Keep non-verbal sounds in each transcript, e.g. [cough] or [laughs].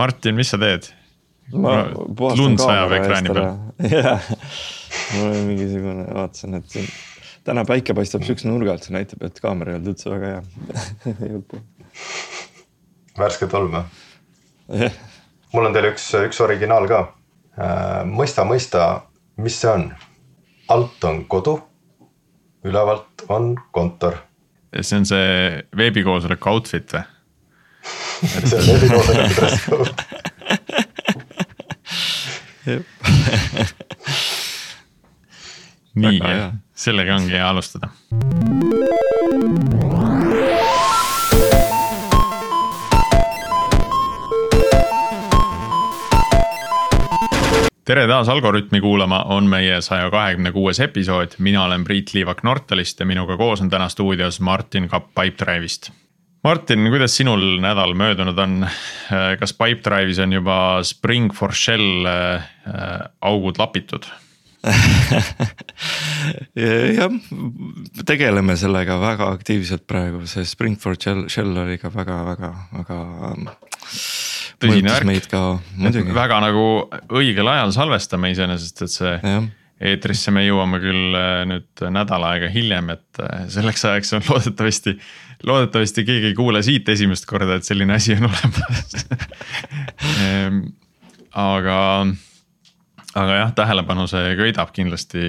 Martin, mis sa teed? ma lund sajab kaamera ekraani eest ära. [laughs] jah, mul oli mingisugune, vaatasin, et siin täna päike paistab siukse nurga alt, see näitab, et kaamera ei olnud üldse väga hea [laughs] värske tolm või? jah, mul on teile üks, üks originaal ka. mõista, mõista, mis see on? alt on kodu, ülevalt on kontor. see on see veebikoosoleku outfit või? See on dress code. nii sellega ongi hea alustada. tere taas Algorütmi kuulama, on meie saja kahekümne kuues episood, mina olen Priit Liivak Nortalist ja minuga koos on täna stuudios Martin Kapp Pipedrive'ist. Martin, kuidas sinul nädal möödunud on? kas Pipedrive'is on juba Spring for Shell äh, augud lapitud? [laughs] jah, tegeleme sellega väga aktiivselt praegu, see Springford Shell, Shell oli ka väga-väga, väga. Tõsine värk. meid ka muidugi, väga nagu õigel ajal salvestame iseenesest, et see jah, eetrisse me jõuame küll äh, nüüd nädal aega hiljem, et äh, selleks ajaks on loodetavasti, loodetavasti keegi ei kuule siit esimest korda, et selline asi on olemas. [laughs] aga, aga jah, tähelepanu see köidab kindlasti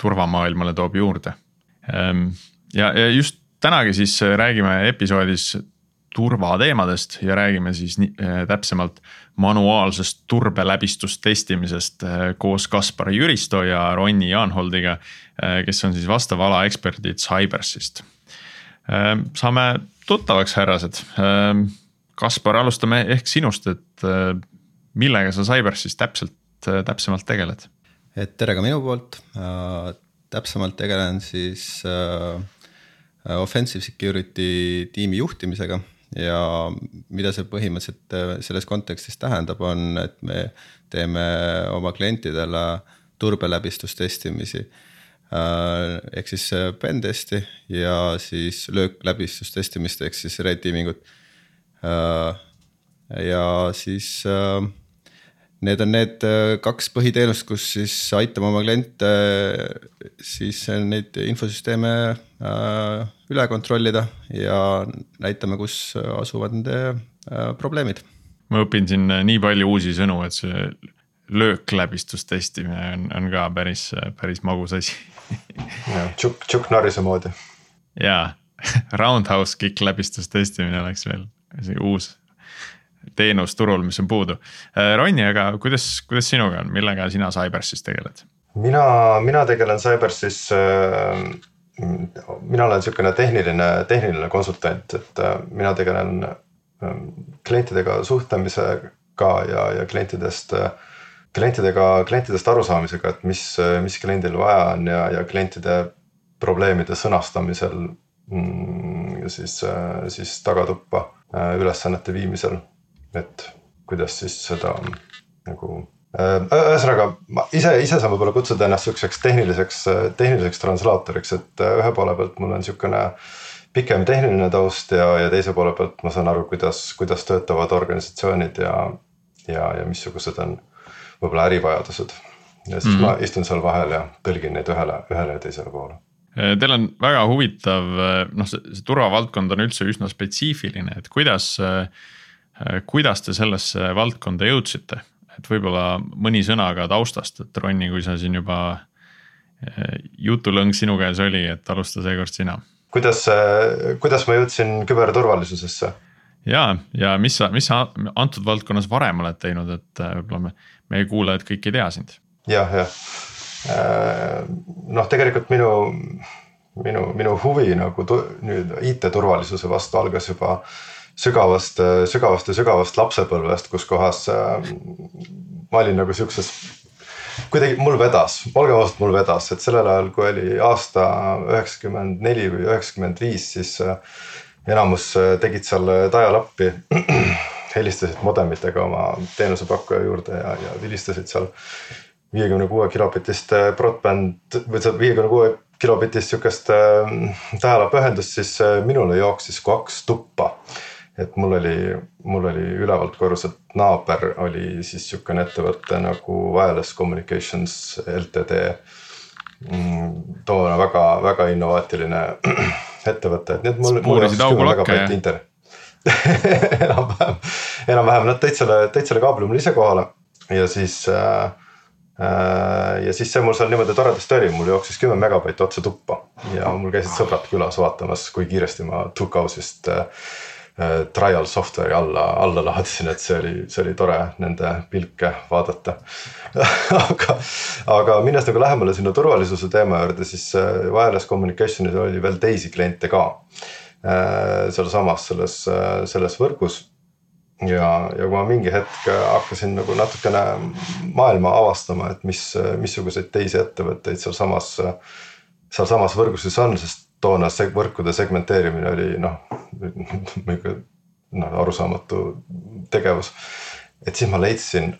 turvamaailmale toob juurde. ja, ja just tänagi siis räägime episoodis turvateemadest ja räägime siis nii, äh, täpsemalt manuaalsest turbeläbistustestimisest äh, koos Kaspar Jüristo ja Ronni Jaanholdiga, äh, kes on siis vastava ala eksperdid Cybersist. saame tuttavaks, härrased. Kaspar, alustame ehk sinust, et äh, millega sa Cybersis täpselt, täpsemalt tegeled? et tere ka minu poolt äh,, täpsemalt tegelen siis äh, offensive security tiimi juhtimisega ja mida see põhimõtteliselt äh, selles kontekstis tähendab, on, et me teeme oma klientidele turbeläbistustestimisi. Äh, ehk siis äh, pen testi ja siis löökläbistustestimist ehk siis red teaming ut. Ja siis äh, Need on need äh, kaks põhiteenust, kus siis aitame oma kliente äh, siis neid infosüsteeme äh, üle kontrollida ja näitame, kus asuvad nende probleemid. ma õpin siin nii palju uusi sõnu, et see löökläbistustestimine on, on ka päris, päris magus asi. [laughs] Chuck, Chuck Norrise moodi. jaa, [laughs] roundhouse kick läbistustestimine oleks veel see uus teenus turul, mis on puudu. Ronni, aga kuidas, kuidas sinuga on, millega sina Cybersis tegeled? mina, mina tegelen Cybersis äh,. mina olen sihukene tehniline, tehniline konsultant, et äh, mina tegelen äh, klientidega suhtlemisega ja, ja klientidest äh, klientidega, klientidest arusaamisega, et mis, mis kliendil vaja on ja, ja klientide probleemide sõnastamisel mm, siis, siis tagatuppa äh, ülesannete viimisel. Et kuidas siis seda nagu äh, ühesõnaga ma ise, ise saan võib-olla kutsuda ennast sihukeseks tehniliseks, tehniliseks translaatoriks, et äh, ühe poole pealt mul on sihukene pikem tehniline taust ja, ja teise poole pealt ma saan aru, kuidas, kuidas töötavad organisatsioonid ja, ja, ja missugused on võib-olla ärivajadused. ja siis mm -hmm. ma istun seal vahel ja tõlgin neid ühele, ühele ja teisele poole. Teil on väga huvitav, noh, see, see turvavaldkond on üldse üsna spetsiifiline, et kuidas, kuidas te sellesse valdkonda jõudsite? et võib-olla mõni sõna ka taustast, et Ronni, kui sa siin juba eh, jutulõng sinu käes oli, et alusta seekord sina. kuidas, kuidas ma jõudsin küberturvalisusesse? ja, ja mis sa, mis sa antud valdkonnas varem oled teinud, et võib-olla me, meie kuulajad kõik ei tea sind. jah, jah. noh, tegelikult minu, minu, minu huvi nagu tu, nüüd IT-turvalisuse vastu algas juba sügavast, sügavast ja sügavast lapsepõlvest, kus kohas äh, ma olin nagu siukses kuidagi mul vedas, olgem ausad, mul vedas, et sellel ajal, kui oli aasta üheksakümmend neli või üheksakümmend viis, siis äh, enamus äh, tegid seal dial-up'i. [clears throat] helistasid modemitega oma teenusepakkuja juurde ja, ja vilistasid seal viiekümne kuue kilobitist broadband või see viiekümne kuue kilobitist sihukest dial-up ühendust, siis minule jooksis kaks tuppa et mul oli, mul oli ülevalt korruselt naaber oli siis sihukene ettevõte nagu Wireless Communications LTD. Mm, toona väga, väga innovaatiline [clears throat] ettevõte, et nii et mul. puurisid augu lakke ja. enam-vähem, enam-vähem nad tõid selle, tõid selle kaabli mulle ise kohale ja siis äh, Äh, ja siis see mul seal niimoodi toredasti oli, mul jooksis kümme megabaiti otse tuppa ja mul käisid sõbrad külas vaatamas, kui kiiresti ma Tuckhouse'ist äh, trial software'i alla, alla laadisin, et see oli, see oli tore nende pilke vaadata [laughs] aga, aga minnes nagu lähemale sinna turvalisuse teema juurde, siis wireless communication'il oli veel teisi kliente ka. sealsamas selles, selles võrgus ja, ja kui ma mingi hetk hakkasin nagu natukene maailma avastama, et mis, missuguseid teisi ettevõtteid sealsamas, sealsamas võrgus siis on, sest toona see võrkude segmenteerimine oli noh, noh arusaamatu tegevus. et siis ma leidsin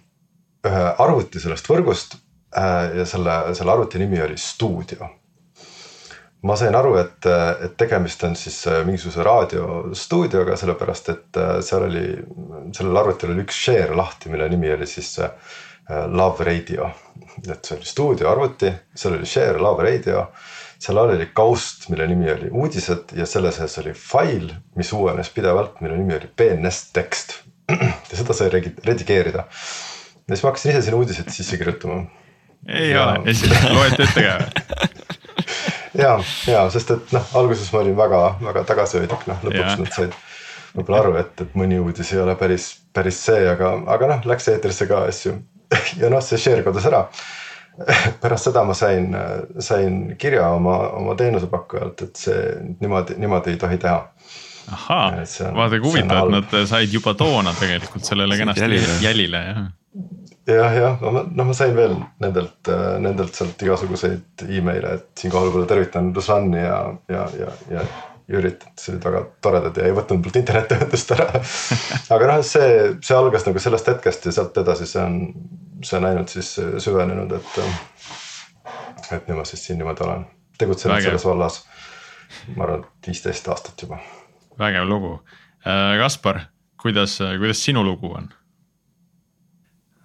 ühe arvuti sellest võrgust äh, ja selle, selle arvuti nimi oli Stuudio ma sain aru, et, et tegemist on siis äh, mingisuguse raadiostuudioga, sellepärast et äh, seal oli, sellel arvutil oli üks share lahti, mille nimi oli siis Love Radio. et see oli stuudioarvuti, seal oli share Love Radio, seal all oli kaust, mille nimi oli uudised ja selle sees oli fail, mis uuenes pidevalt, mille nimi oli BNS tekst. [clears throat] ja seda sai redigeerida. ja siis ma hakkasin ise sinna uudiseid sisse kirjutama. ei ja... ole, [laughs] loete ette ka [laughs] ja, ja sest et noh, alguses ma olin väga-väga tagasihoidlik, noh lõpuks yeah. nad said võib-olla aru, et, et mõni uudis ei ole päris, päris see, aga, aga noh, läks eetrisse ka asju. [laughs] ja noh, see share kadus ära. [laughs] pärast seda ma sain, sain kirja oma, oma teenusepakkujalt, et see niimoodi, niimoodi ei tohi teha. Ahaa, vaadake huvitav, et nad said juba toona tegelikult sellele kenasti jälile, jälile jah. Jah, jah, noh, ma sain veel nendelt, nendelt sealt igasuguseid email'e, et siinkohal võib-olla tervitan Ruslani ja, ja, ja, ja Jürit, et see olid väga toredad ja ei võtnud mult internetiühendust ära. [laughs] Aga noh, see, see algas nagu sellest hetkest ja sealt edasi see on, see on ainult siis süvenenud, et. et nüüd ma siis siin niimoodi olen, tegutsenud selles vallas, ma arvan, et viisteist aastat juba. vägev lugu, äh, Kaspar, kuidas, kuidas sinu lugu on?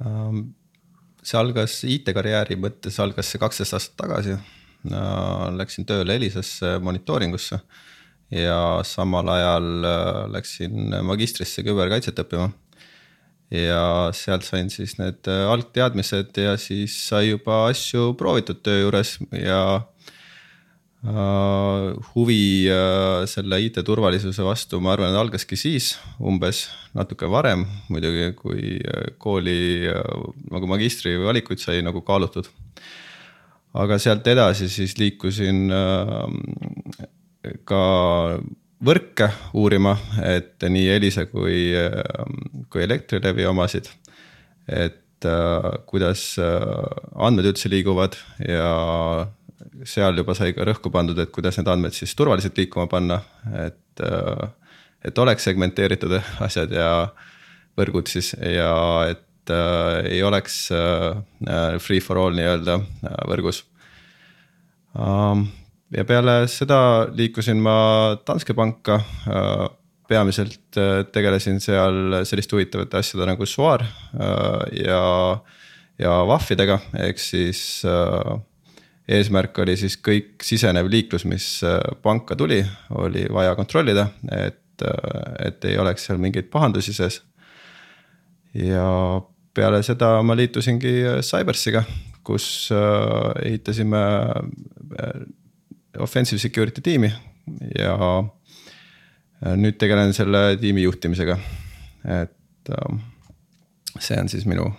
Ähm, see algas IT-karjääri mõttes, algas see kaksteist aastat tagasi. Läksin tööle Elisasse monitooringusse ja samal ajal äh, läksin magistrisse küberkaitset õppima. Ja sealt sain siis need äh, algteadmised ja siis sai juba asju proovitud töö juures ja Äh, huvi äh, selle IT-turvalisuse vastu, ma arvan, algaski siis umbes natuke varem muidugi, kui kooli nagu magistrivalikuid sai nagu kaalutud. aga sealt edasi siis liikusin ka võrke uurima, et nii Elisa kui, kui Elektrilevi omasid. et kuidas andmed üldse liiguvad ja seal juba sai ka rõhku pandud, et kuidas need andmed siis turvaliselt liikuma panna, et, äh, et oleks segmenteeritud [laughs] asjad ja võrgud siis ja et äh, ei oleks äh, free for all nii-öelda äh, võrgus ähm,. Ja peale seda liikusin ma Danske panka äh,. peamiselt äh, tegelesin seal selliste huvitavate asjade nagu SWAR äh, ja, ja WAF-idega ehk siis eesmärk oli siis kõik sisenev liiklus, mis panka tuli, oli vaja kontrollida, et, et ei oleks seal mingeid pahandusi sees. ja peale seda ma liitusingi Cybersiga, kus ehitasime offensive security tiimi ja nüüd tegelen selle tiimi juhtimisega. et see on siis minu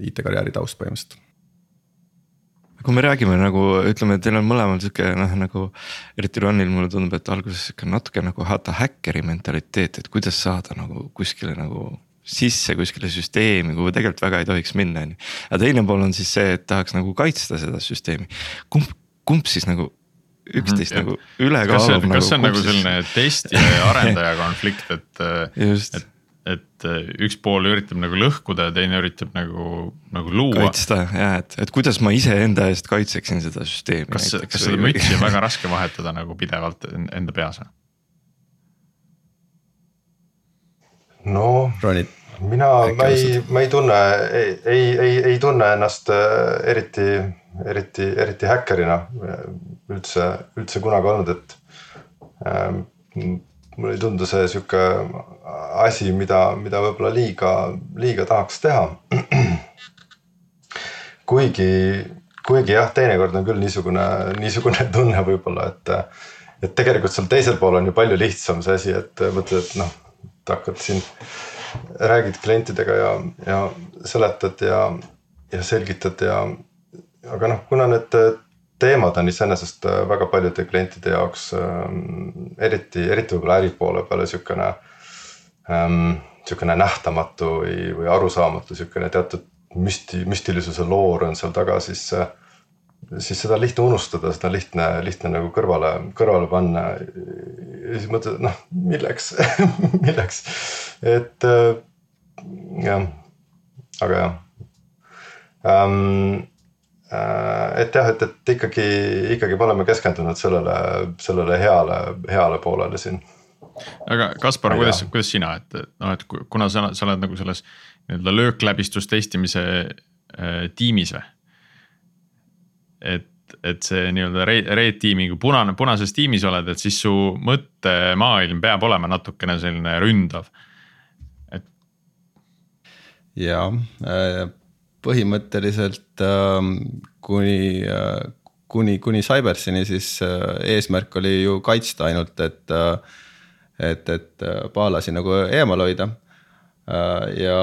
IT-karjääri taust põhimõtteliselt kui me räägime nagu ütleme, teil on mõlemal sihuke noh, nagu eriti Ronil mulle tundub, et alguses sihuke natuke nagu hata häkkeri mentaliteet, et kuidas saada nagu kuskile nagu sisse kuskile süsteemi, kuhu tegelikult väga ei tohiks minna, on ju. aga teine pool on siis see, et tahaks nagu kaitsta seda süsteemi. kumb, kumb siis nagu üksteist mm -hmm, nagu üle kaalub. kas see on nagu, nagu selline testija ja [laughs] arendaja konflikt, et, et et üks pool üritab nagu lõhkuda ja teine üritab nagu, nagu luua. kaitsta ja et, et kuidas ma iseenda eest kaitseksin seda süsteemi. kas, kas seda mütsi on [laughs] väga raske vahetada nagu pidevalt enda peas või? no ronid mina, ma ei, ma ei tunne, ei, ei, ei, ei tunne ennast äh, eriti, eriti, eriti häkkerina üldse, üldse kunagi olnud, et ähm,. mulle ei tundu see sihuke asi, mida, mida võib-olla liiga, liiga tahaks teha. [clears throat] kuigi, kuigi jah, teinekord on küll niisugune, niisugune tunne võib-olla, et, et tegelikult seal teisel pool on ju palju lihtsam see asi, et mõtled, et noh, et hakkad siin räägid klientidega ja, ja seletad ja, ja selgitad ja. Aga noh, kuna need teemad on iseenesest väga paljude klientide jaoks ähm, eriti, eriti võib-olla äripoole peale sihukene ähm,. sihukene nähtamatu või, või arusaamatu sihukene teatud müsti-, müstilisuse loor on seal taga, siis äh, siis seda on lihtne unustada, seda on lihtne, lihtne nagu kõrvale, kõrvale panna. ja siis mõtled, noh milleks [laughs] milleks, et äh, jah, aga jah ähm,. Äh, et jah, et, et ikkagi, ikkagi me oleme keskendunud sellele, sellele heale, heale poolele siin. aga Kaspar, kuidas, kuidas sina, et noh, et kuna sa, sa oled nagu selles nii-öelda löökläbistustestimise äh, tiimis või? et, et see nii-öelda red tiimi, kui punane, punases tiimis oled, et siis su mõttemaailm peab olema natukene selline ründav. et. ja äh, põhimõtteliselt ähm, kuni, äh, kuni, kuni Cybersini, siis äh, eesmärk oli ju kaitsta ainult, et, et, et paalasi nagu eemal hoida ja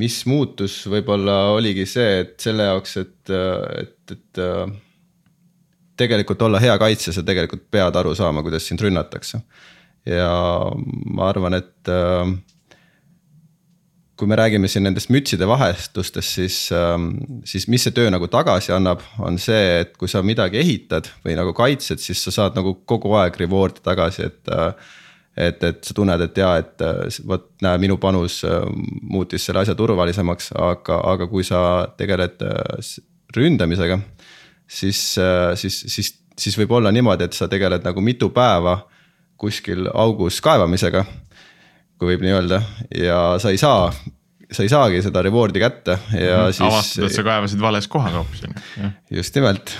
mis muutus võib-olla oligi see, et selle jaoks, et, et, et tegelikult olla hea kaitse, sa tegelikult pead aru saama, kuidas sind rünnatakse. ja ma arvan, et kui me räägime siin nendest mütside vahetustest, siis, siis mis see töö nagu tagasi annab, on see, et kui sa midagi ehitad või nagu kaitsed, siis sa saad nagu kogu aeg reward'i tagasi, et et, et sa tunned, et jaa, et äh, vot näe, minu panus äh, muutis selle asja turvalisemaks, aga, aga kui sa tegeled äh, ründamisega. siis, siis, siis, siis võib olla niimoodi, et sa tegeled nagu mitu päeva kuskil augus kaevamisega. Kui võib nii öelda ja sa ei saa sa ei saagi seda reward'i kätte ja mm, siis. avastad, et sa kaevasid vales kohas hoopis on ju. just nimelt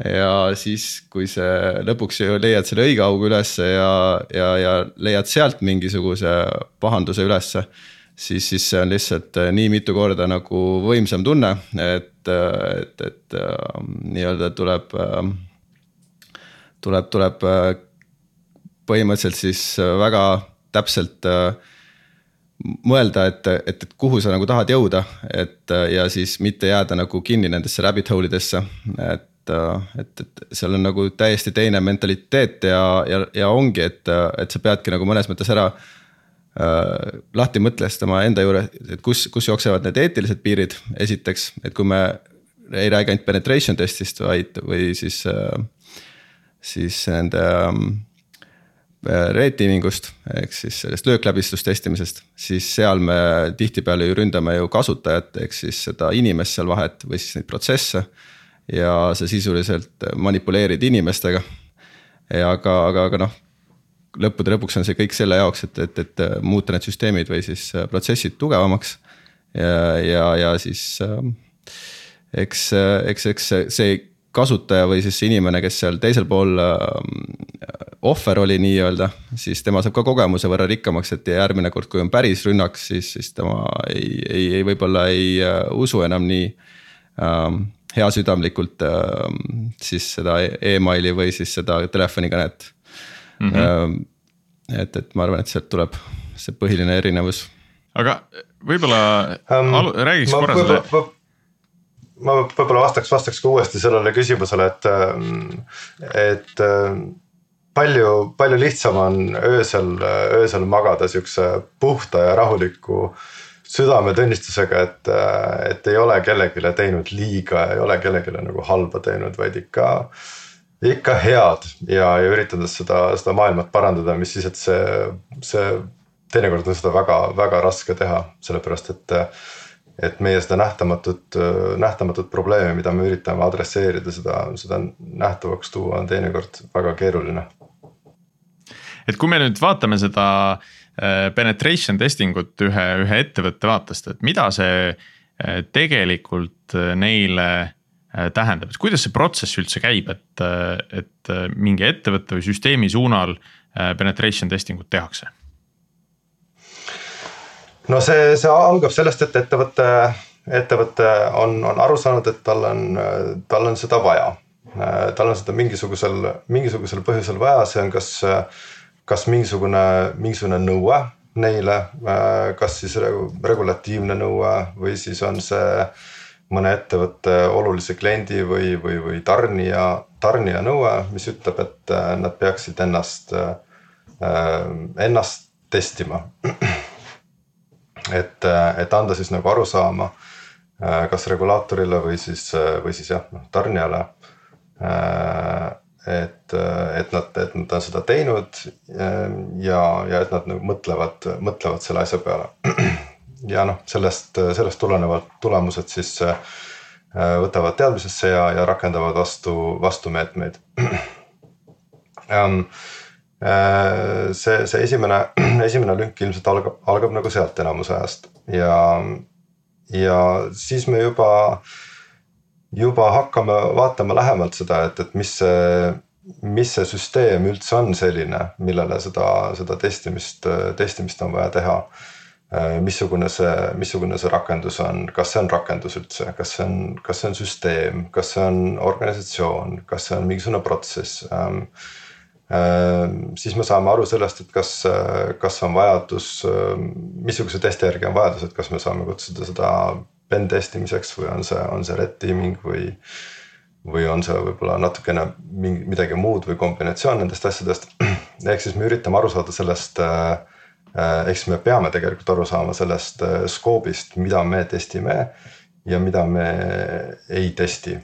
ja siis, kui see lõpuks leiad selle õige augu ülesse ja, ja, ja leiad sealt mingisuguse pahanduse ülesse. siis, siis see on lihtsalt äh, nii mitu korda nagu võimsam tunne, et, et, et äh, nii-öelda tuleb, äh, tuleb, tuleb põhimõtteliselt siis väga täpselt mõelda, et, et, et kuhu sa nagu tahad jõuda, et ja siis mitte jääda nagu kinni nendesse rabbit hole idesse, et et, et seal on nagu täiesti teine mentaliteet ja, ja, ja ongi, et, et sa peadki nagu mõnes mõttes ära äh, lahti mõtlestama enda juures, et kus, kus jooksevad need eetilised piirid, esiteks, et kui me ei räägi ainult penetration test'ist, vaid, või siis äh,, siis nende äh, red teaming ust ehk siis sellest löökläbistust testimisest, siis seal me tihtipeale ju ründame ju kasutajat, ehk siis seda inimest seal vahet või siis neid protsesse ja sa sisuliselt manipuleerid inimestega. aga, aga, aga noh, lõppude lõpuks on see kõik selle jaoks, et, et, et muuta need süsteemid või siis äh, protsessid tugevamaks. ja, ja, ja siis äh, eks, eks, eks see kasutaja või siis see inimene, kes seal teisel pool äh, ohver oli nii-öelda, siis tema saab ka kogemuse võrra rikkamaks, et järgmine kord, kui on päris rünnak, siis, siis tema ei, ei, ei võib-olla ei äh, usu enam nii ähm, heasüdamlikult ähm, siis seda emaili või siis seda telefonikõnet mm. -hmm. et, et ma arvan, et sealt tuleb see põhiline erinevus. aga võib-olla um, räägiks korra selle ma võib-olla vastaks, vastaks ka uuesti sellele küsimusele, et, ähm, et palju, palju lihtsam on öösel, öösel magada sihukese puhta ja rahuliku äh, südametunnistusega, et, et ei ole kellelegi teinud liiga, ei ole kellelegi nagu halba teinud, vaid ikka. ikka head ja, ja üritades seda, seda maailmat parandada, mis siis, et see, see teinekord on seda väga-väga raske teha, sellepärast et. Et meie seda nähtamatut, nähtamatut probleemi, mida me üritame adresseerida, seda, seda nähtavaks tuua, on teinekord väga keeruline. et kui me nüüd vaatame seda penetration testing ut ühe, ühe ettevõtte vaatest, et mida see tegelikult neile tähendab, et kuidas see protsess üldse käib, et, et mingi ettevõtte või süsteemi suunal penetration testing ut tehakse? No see, see algab sellest, et ettevõte, ettevõte on, on aru saanud, et tal on, tal on seda vaja. tal on seda mingisugusel, mingisugusel põhjusel vaja, see on kas, kas mingisugune, mingisugune nõue neile, kas siis regulatiivne nõue või siis on see mõne ettevõtte olulise kliendi või, või, või tarnija, tarnija nõue, mis ütleb, et nad peaksid ennast, ennast testima et, et anda siis nagu arusaama äh, kas regulaatorile või siis, või siis jah, noh tarnijale. Äh, et, et nad, et nad on seda teinud ja, ja et nad nagu mõtlevad, mõtlevad selle asja peale. ja noh, sellest, sellest tulenevalt tulemused siis äh, võtavad teadmisesse ja, ja rakendavad vastu, vastumeetmeid um, Äh, see, see esimene, [clears throat] esimene lünk ilmselt algab, algab nagu sealt enamuse ajast. Ja, ja siis me juba, juba hakkame vaatama lähemalt seda, et, et mis see, mis see süsteem üldse on selline, millele seda, seda testimist, testimist on vaja teha. Missugune see, missugune see rakendus on, kas see on rakendus üldse, kas see on, kas see on süsteem, kas see on organisatsioon, kas see on mingisugune protsess ähm, siis me saame aru sellest, et kas, kas on vajadus, ehm, missuguse testi järgi on vajadus, et kas me saame kutsuda seda pen test imiseks või on see, on see red teaming või. või on see võib-olla natukene mingi midagi muud või kombinatsioon nendest asjadest. [clears throat] ehk siis me üritame aru saada sellest äh, ehk siis me peame tegelikult aru saama sellest äh, skoobist, mida me testime ja mida me ei testi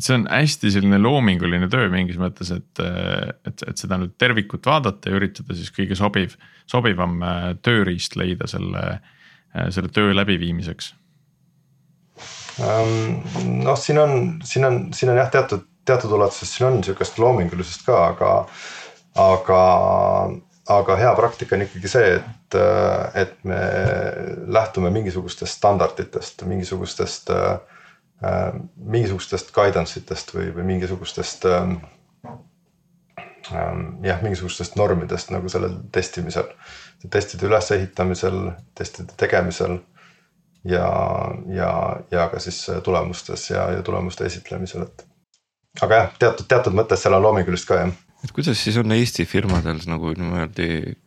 et see on hästi selline loominguline töö mingis mõttes, et, et, et seda nüüd tervikut vaadata ja üritada siis kõige sobiv, sobivam äh, tööriist leida selle, äh, selle töö läbiviimiseks. Ähm, noh, siin on, siin on, siin on jah, teatud, teatud ulatuses siin on sihukest loomingulisust ka, aga, aga, aga hea praktika on ikkagi see, et, et me lähtume mingisugustest standarditest, mingisugustest äh, Äh, mingisugustest guidance itest või, või mingisugustest ähm, ähm, jah, mingisugustest normidest nagu sellel testimisel, testide ülesehitamisel, testide tegemisel ja, ja, ja ka siis tulemustes ja, ja tulemuste esitlemisel, et. aga jah, teatud, teatud mõttes seal on loomingulist ka jah. et kuidas siis on Eesti firmadel nagu niimoodi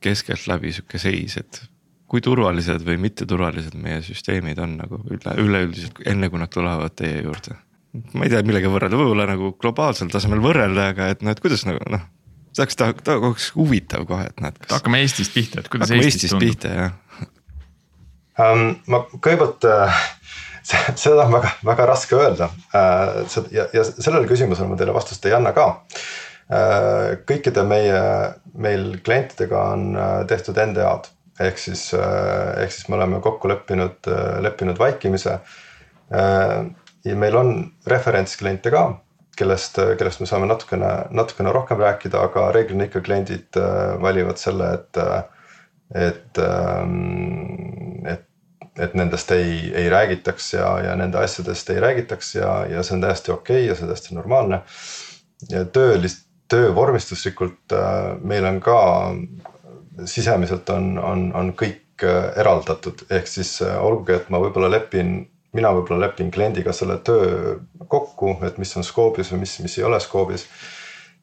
keskeltläbi sihuke seis, et kui turvalised või mitteturvalised meie süsteemid on nagu üle, üleüldiselt, enne kui nad tulevad teie juurde? ma ei tea, millega võrrelda, võib-olla nagu globaalsel tasemel võrrelda, aga et noh, et kuidas nagu noh. saaks ta, ta oleks huvitav kohe, et näed kas.... hakkame Eestist pihta, et kuidas hakkame Eestist, Eestist pihta jah um,. ma kõigepealt uh, seda on väga, väga raske öelda uh, ja, ja sellele küsimusele ma teile vastust ei anna ka uh,. kõikide meie, meil klientidega on tehtud NDA-d ehk siis, äh, ehk siis me oleme kokku leppinud, äh, leppinud vaikimise. Äh, ja meil on referentskliente ka, kellest, kellest me saame natukene, natukene rohkem rääkida, aga reeglina ikka kliendid valivad selle, et, et, ähm, et et nendest ei, ei räägitaks ja, ja nende asjadest ei räägitaks ja, ja see on täiesti okei okay ja see on täiesti normaalne. ja töölist, töövormistuslikult meil on ka sisemiselt on, on, on kõik äh, eraldatud, ehk siis äh, olgugi, et ma võib-olla lepin, mina võib-olla lepin kliendiga selle töö kokku, et mis on skoobis või mis, mis ei ole skoobis.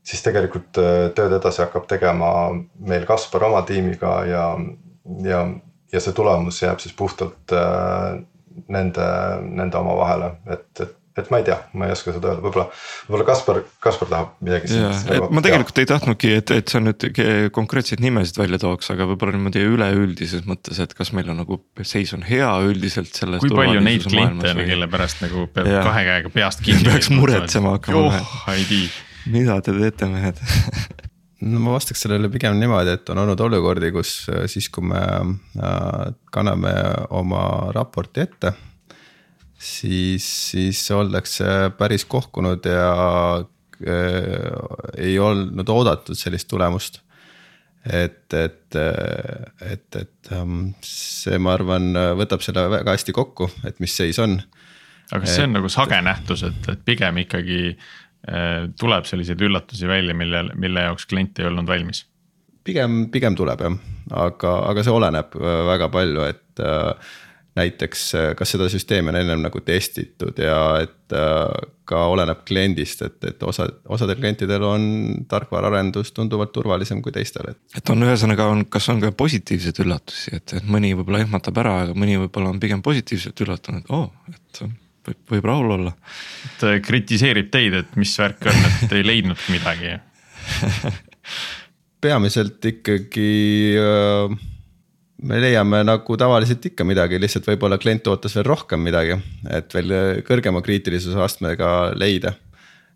siis tegelikult äh, tööd edasi hakkab tegema meil Kaspar oma tiimiga ja, ja, ja see tulemus jääb siis puhtalt nende, nende omavahele, et, et et ma ei tea, ma ei oska seda öelda, võib-olla, võib-olla Kaspar, Kaspar tahab midagi. Nagu ma tegelikult teha. ei tahtnudki, et, et sa nüüd konkreetseid nimesid välja tooks, aga võib-olla niimoodi üleüldises mõttes, et kas meil on nagu seis on hea üldiselt selles. kui palju neid kliente on, kelle pärast nagu peab ja. kahe käega peast kinni. peaks muretsema hakkama. joh, ei tii. mida te teete, mehed [laughs] no ma vastaks sellele pigem niimoodi, et on olnud olukordi, kus äh, siis, kui me äh, kanname oma raporti ette siis, siis oldakse päris kohkunud ja äh, ei olnud oodatud sellist tulemust. et, et, et, et ähm, see, ma arvan, võtab selle väga hästi kokku, et mis seis on. aga kas see on nagu sage nähtus, et, et pigem ikkagi äh, tuleb selliseid üllatusi välja, mille, mille jaoks klient ei olnud valmis? pigem, pigem tuleb jah, aga, aga see oleneb väga palju, et äh, näiteks kas seda süsteemi on ennem nagu testitud ja et äh, ka oleneb kliendist, et, et osa, osadel klientidel on tarkvaraarendus tunduvalt turvalisem kui teistel, et. et on ühesõnaga on, kas on ka positiivseid üllatusi, et, et mõni võib-olla ehmatab ära, aga mõni võib-olla on pigem positiivselt üllatunud, oo oh,, et võib, võib rahul olla. et kritiseerib teid, et mis värk on, et ei leidnudki midagi [laughs] peamiselt ikkagi äh, me leiame nagu tavaliselt ikka midagi, lihtsalt võib-olla klient ootas veel rohkem midagi, et veel kõrgema kriitilisuse astmega leida.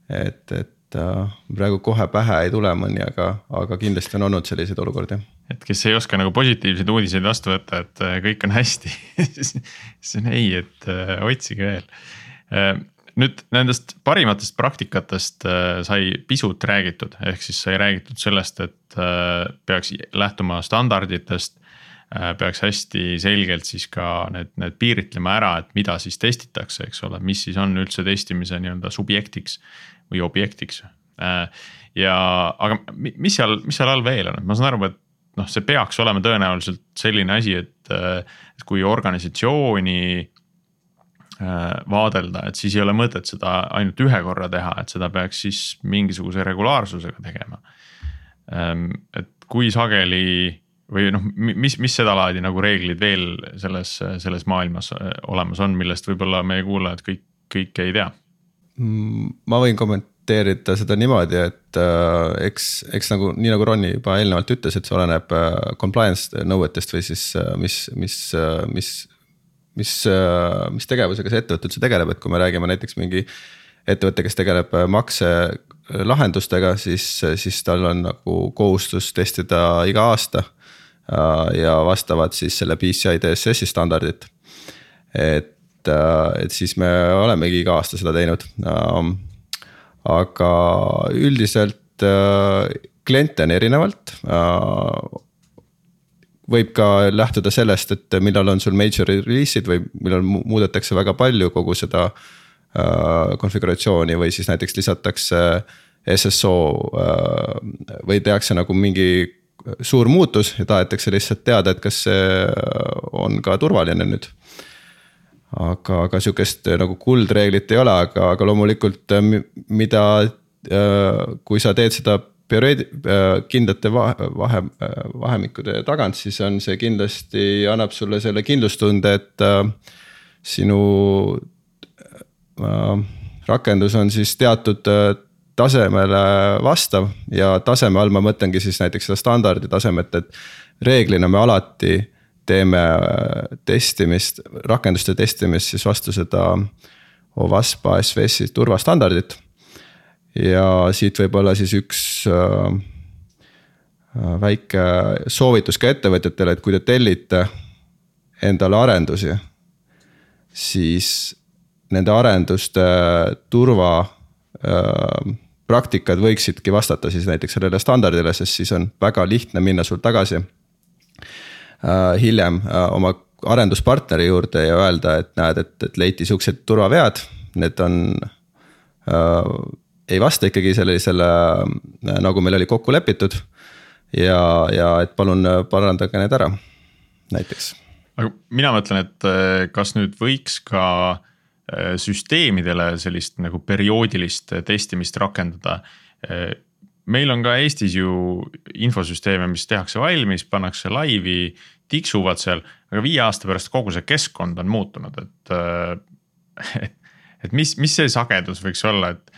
et, et äh, praegu kohe pähe ei tule mõni, aga, aga kindlasti on olnud selliseid olukordi. et kes ei oska nagu positiivseid uudiseid vastu võtta, et äh, kõik on hästi [laughs] siis on ei, et otsige veel nüüd nendest parimatest praktikatest äh, sai pisut räägitud, ehk siis sai räägitud sellest, et äh, peaks lähtuma standarditest. Äh, peaks hästi selgelt siis ka need, need piiritlema ära, et mida siis testitakse, eks ole, mis siis on üldse testimise nii-öelda subjektiks või objektiks. ja, aga mis seal, mis seal all veel on, et ma saan aru, et noh, see peaks olema tõenäoliselt selline asi, et, et kui organisatsiooni Äh, vaadelda, et siis ei ole mõtet seda ainult ühe korra teha, et seda peaks siis mingisuguse regulaarsusega tegema. Ähm, et kui sageli või noh, mis, mis sedalaadi nagu reeglid veel selles, selles maailmas äh, olemas on, millest võib-olla meie kuulajad kõik, kõike ei tea? Mm, ma võin kommenteerida seda niimoodi, et äh, eks, eks nagu nii nagu Ronni juba eelnevalt ütles, et see oleneb äh, compliance nõuetest või siis äh, mis, mis äh,, mis mis, äh, mis tegevusega see ettevõte üldse tegeleb, et kui me räägime näiteks mingi ettevõte, kes tegeleb äh, makselahendustega, siis, siis tal on nagu kohustus testida iga aasta. Äh, ja vastavalt siis selle PCI DSS-i standardit. et, et siis me olemegi iga aasta seda teinud. aga üldiselt kliente on erinevalt võib ka lähtuda sellest, et millal on sul major release'id või millal muudetakse väga palju kogu seda äh, konfiguratsiooni või siis näiteks lisatakse SSO äh, või tehakse nagu mingi suur muutus ja tahetakse lihtsalt teada, et kas see on ka turvaline nüüd. aga, aga sihukest nagu kuldreeglit ei ole, aga, aga loomulikult mida, äh, kui sa teed seda perioodi, äh, kindlate vahe, vahe, vahemikkude tagant, siis on see kindlasti annab sulle selle kindlustunde, et äh, sinu äh, rakendus on siis teatud äh, tasemele vastav ja taseme all ma mõtlengi siis näiteks seda standardi tasemet, et reeglina me alati teeme äh, testimist, rakenduste testimist siis vastu seda OWASP ASV-i turvastandardit. Ja siit võib-olla siis üks äh, äh, väike soovitus ka ettevõtjatele, et kui te tellite endale arendusi, siis nende arenduste turva praktikad võiksidki vastata siis näiteks sellele standardile, sest siis on väga lihtne minna sul tagasi äh, hiljem äh, oma arenduspartneri juurde ja öelda, et näed, et, et leiti siuksed turvavead, need on äh, ei vasta ikkagi sellisele, äh, nagu meil oli kokku lepitud. ja, ja et palun äh, parandage need ära, näiteks. aga mina mõtlen, et äh, kas nüüd võiks ka süsteemidele sellist nagu perioodilist testimist rakendada. meil on ka Eestis ju infosüsteeme, mis tehakse valmis, pannakse laivi, tiksuvad seal, aga viie aasta pärast kogu see keskkond on muutunud, et. et, et mis, mis see sagedus võiks olla, et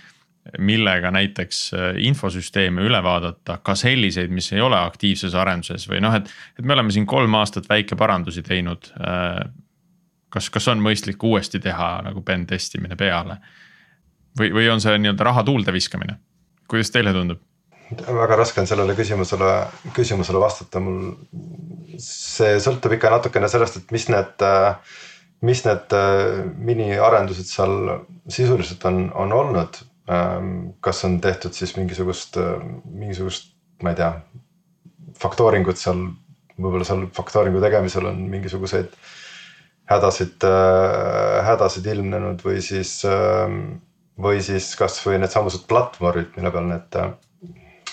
millega näiteks äh, infosüsteeme üle vaadata, ka selliseid, mis ei ole aktiivses arenduses või noh, et, et me oleme siin kolm aastat väike parandusi teinud. Kas, kas on mõistlik uuesti teha nagu pen testimine peale? või, või on see nii-öelda raha tuulde viskamine, kuidas teile tundub? väga raske on sellele küsimusele, küsimusele vastata, mul see sõltub ikka natukene sellest, et mis need mis need miniarendused seal sisuliselt on, on olnud kas on tehtud siis mingisugust, mingisugust, ma ei tea. faktooringut seal, võib-olla seal faktooringu tegemisel on mingisuguseid äh,, hädasid ilmnenud või siis äh,, või siis kasvõi needsamused platvormid, mille peal need äh,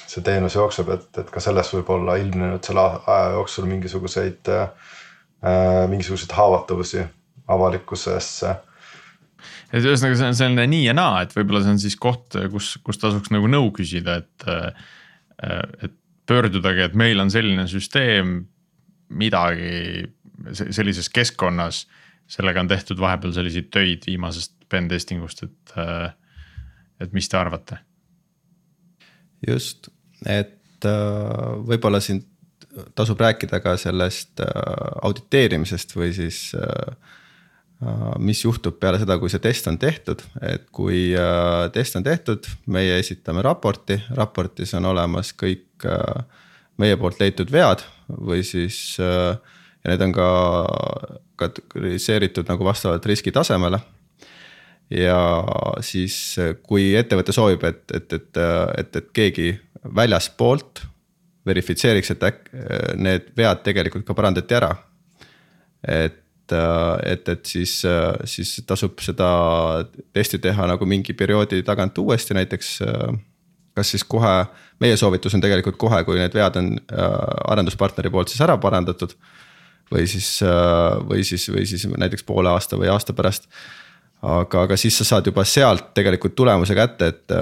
see teenus jookseb, et, et ka selles võib olla ilmnenud selle aja jooksul mingisuguseid äh,, mingisuguseid haavatavusi avalikkusesse. et ühesõnaga, see on selline nii ja naa, et võib-olla see on siis koht, kus, kus tasuks nagu nõu küsida, et. et pöördudagi, et meil on selline süsteem, midagi sellises keskkonnas. sellega on tehtud vahepeal selliseid töid viimasest pen testing ust, et, et mis te arvate? just, et äh, võib-olla siin tasub rääkida ka sellest äh, auditeerimisest või siis äh, mis juhtub peale seda, kui see test on tehtud, et kui test on tehtud, meie esitame raporti, raportis on olemas kõik meie poolt leitud vead või siis ja need on ka kategoriseeritud nagu vastavalt riskitasemele ja siis, kui ettevõte soovib, et, et, et, et, et keegi väljaspoolt verifitseeriks, et äkki need vead tegelikult ka parandati ära. et, et, et siis, siis tasub seda testi teha nagu mingi perioodi tagant uuesti, näiteks. kas siis kohe, meie soovitus on tegelikult kohe, kui need vead on arenduspartneri poolt siis ära parandatud. Või siis, või siis, või siis näiteks poole aasta või aasta pärast aga, aga siis sa saad juba sealt tegelikult tulemuse kätte, et,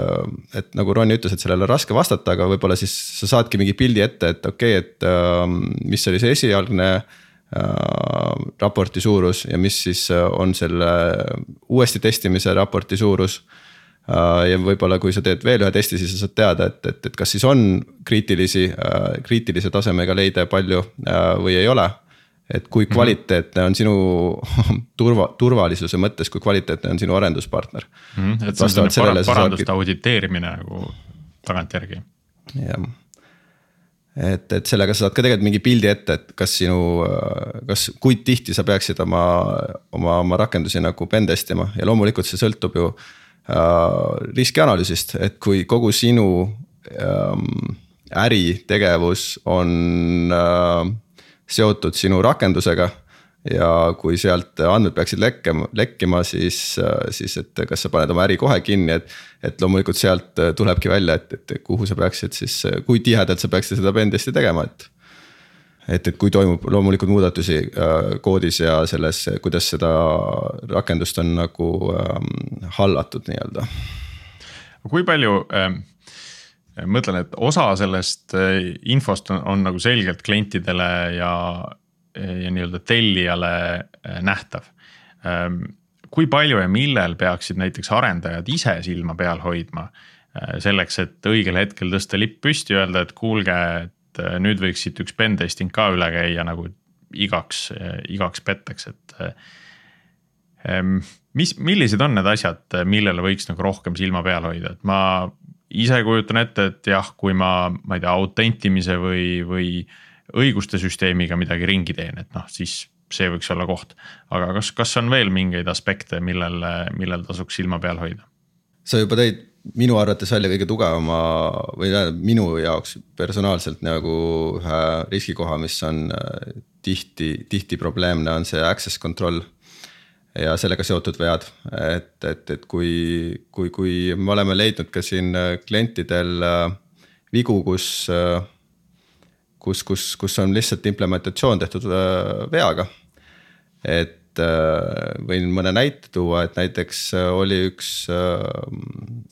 et nagu Ronny ütles, et sellele on raske vastata, aga võib-olla siis sa saadki mingi pildi ette, et okei okay,, et mis oli see esialgne äh, raporti suurus ja mis siis on selle uuesti testimise raporti suurus äh,. ja võib-olla, kui sa teed veel ühe testi, siis sa saad teada, et, et, et kas siis on kriitilisi äh,, kriitilise tasemega leide palju või ei ole et kui mhm. kvaliteetne on sinu [laughs] turva, turvalisuse mõttes, kui kvaliteetne on sinu arenduspartner mm. et see on selline par paranduste saad... auditeerimine nagu tagantjärgi. jah, et, et sellega sa saad ka tegelikult mingi pildi ette, et kas sinu, kas, kui tihti sa peaksid oma, oma, oma rakendusi nagu pentest ima ja loomulikult see sõltub ju äh, riskianalüüsist, et kui kogu sinu ähm, äritegevus on äh, seotud sinu rakendusega. ja kui sealt andmed peaksid lekkima, lekkima, siis, siis et kas sa paned oma äri kohe kinni, et. et loomulikult sealt tulebki välja, et, et kuhu sa peaksid siis, kui tihedalt sa peaksid seda pentesti tegema, et et, et kui toimub loomulikult muudatusi äh, koodis ja selles, kuidas seda rakendust on nagu äh, hallatud nii-öelda. kui palju äh, mõtlen, et osa sellest äh, infost on, on nagu selgelt klientidele ja, ja nii-öelda tellijale äh, nähtav. Ähm, kui palju ja millel peaksid näiteks arendajad ise silma peal hoidma selleks, et õigel hetkel tõsta lipp püsti, öelda, et kuulge, et nüüd võiks siit üks pen testing ka üle käia nagu igaks, igaks petteks, et ähm, mis, millised on need asjad, millele võiks nagu rohkem silma peal hoida, et ma ise kujutan ette, et jah, kui ma, ma ei tea, autentimise või, või õiguste süsteemiga midagi ringi teen, et noh, siis see võiks olla koht. aga kas, kas on veel mingeid aspekte, millel, millel tasuks silma peal hoida? sa juba tõid minu arvates välja kõige tugevama või tähendab minu jaoks personaalselt nagu ühe riskikoha, mis on äh, tihti, tihti probleemne, on see access control ja sellega seotud vead, et, et, et kui, kui, kui me oleme leidnud ka siin äh, klientidel äh, vigu, kus, äh, kus, kus, kus on lihtsalt implementatsioon tehtud veaga. et võin mõne näite tuua, et näiteks oli üks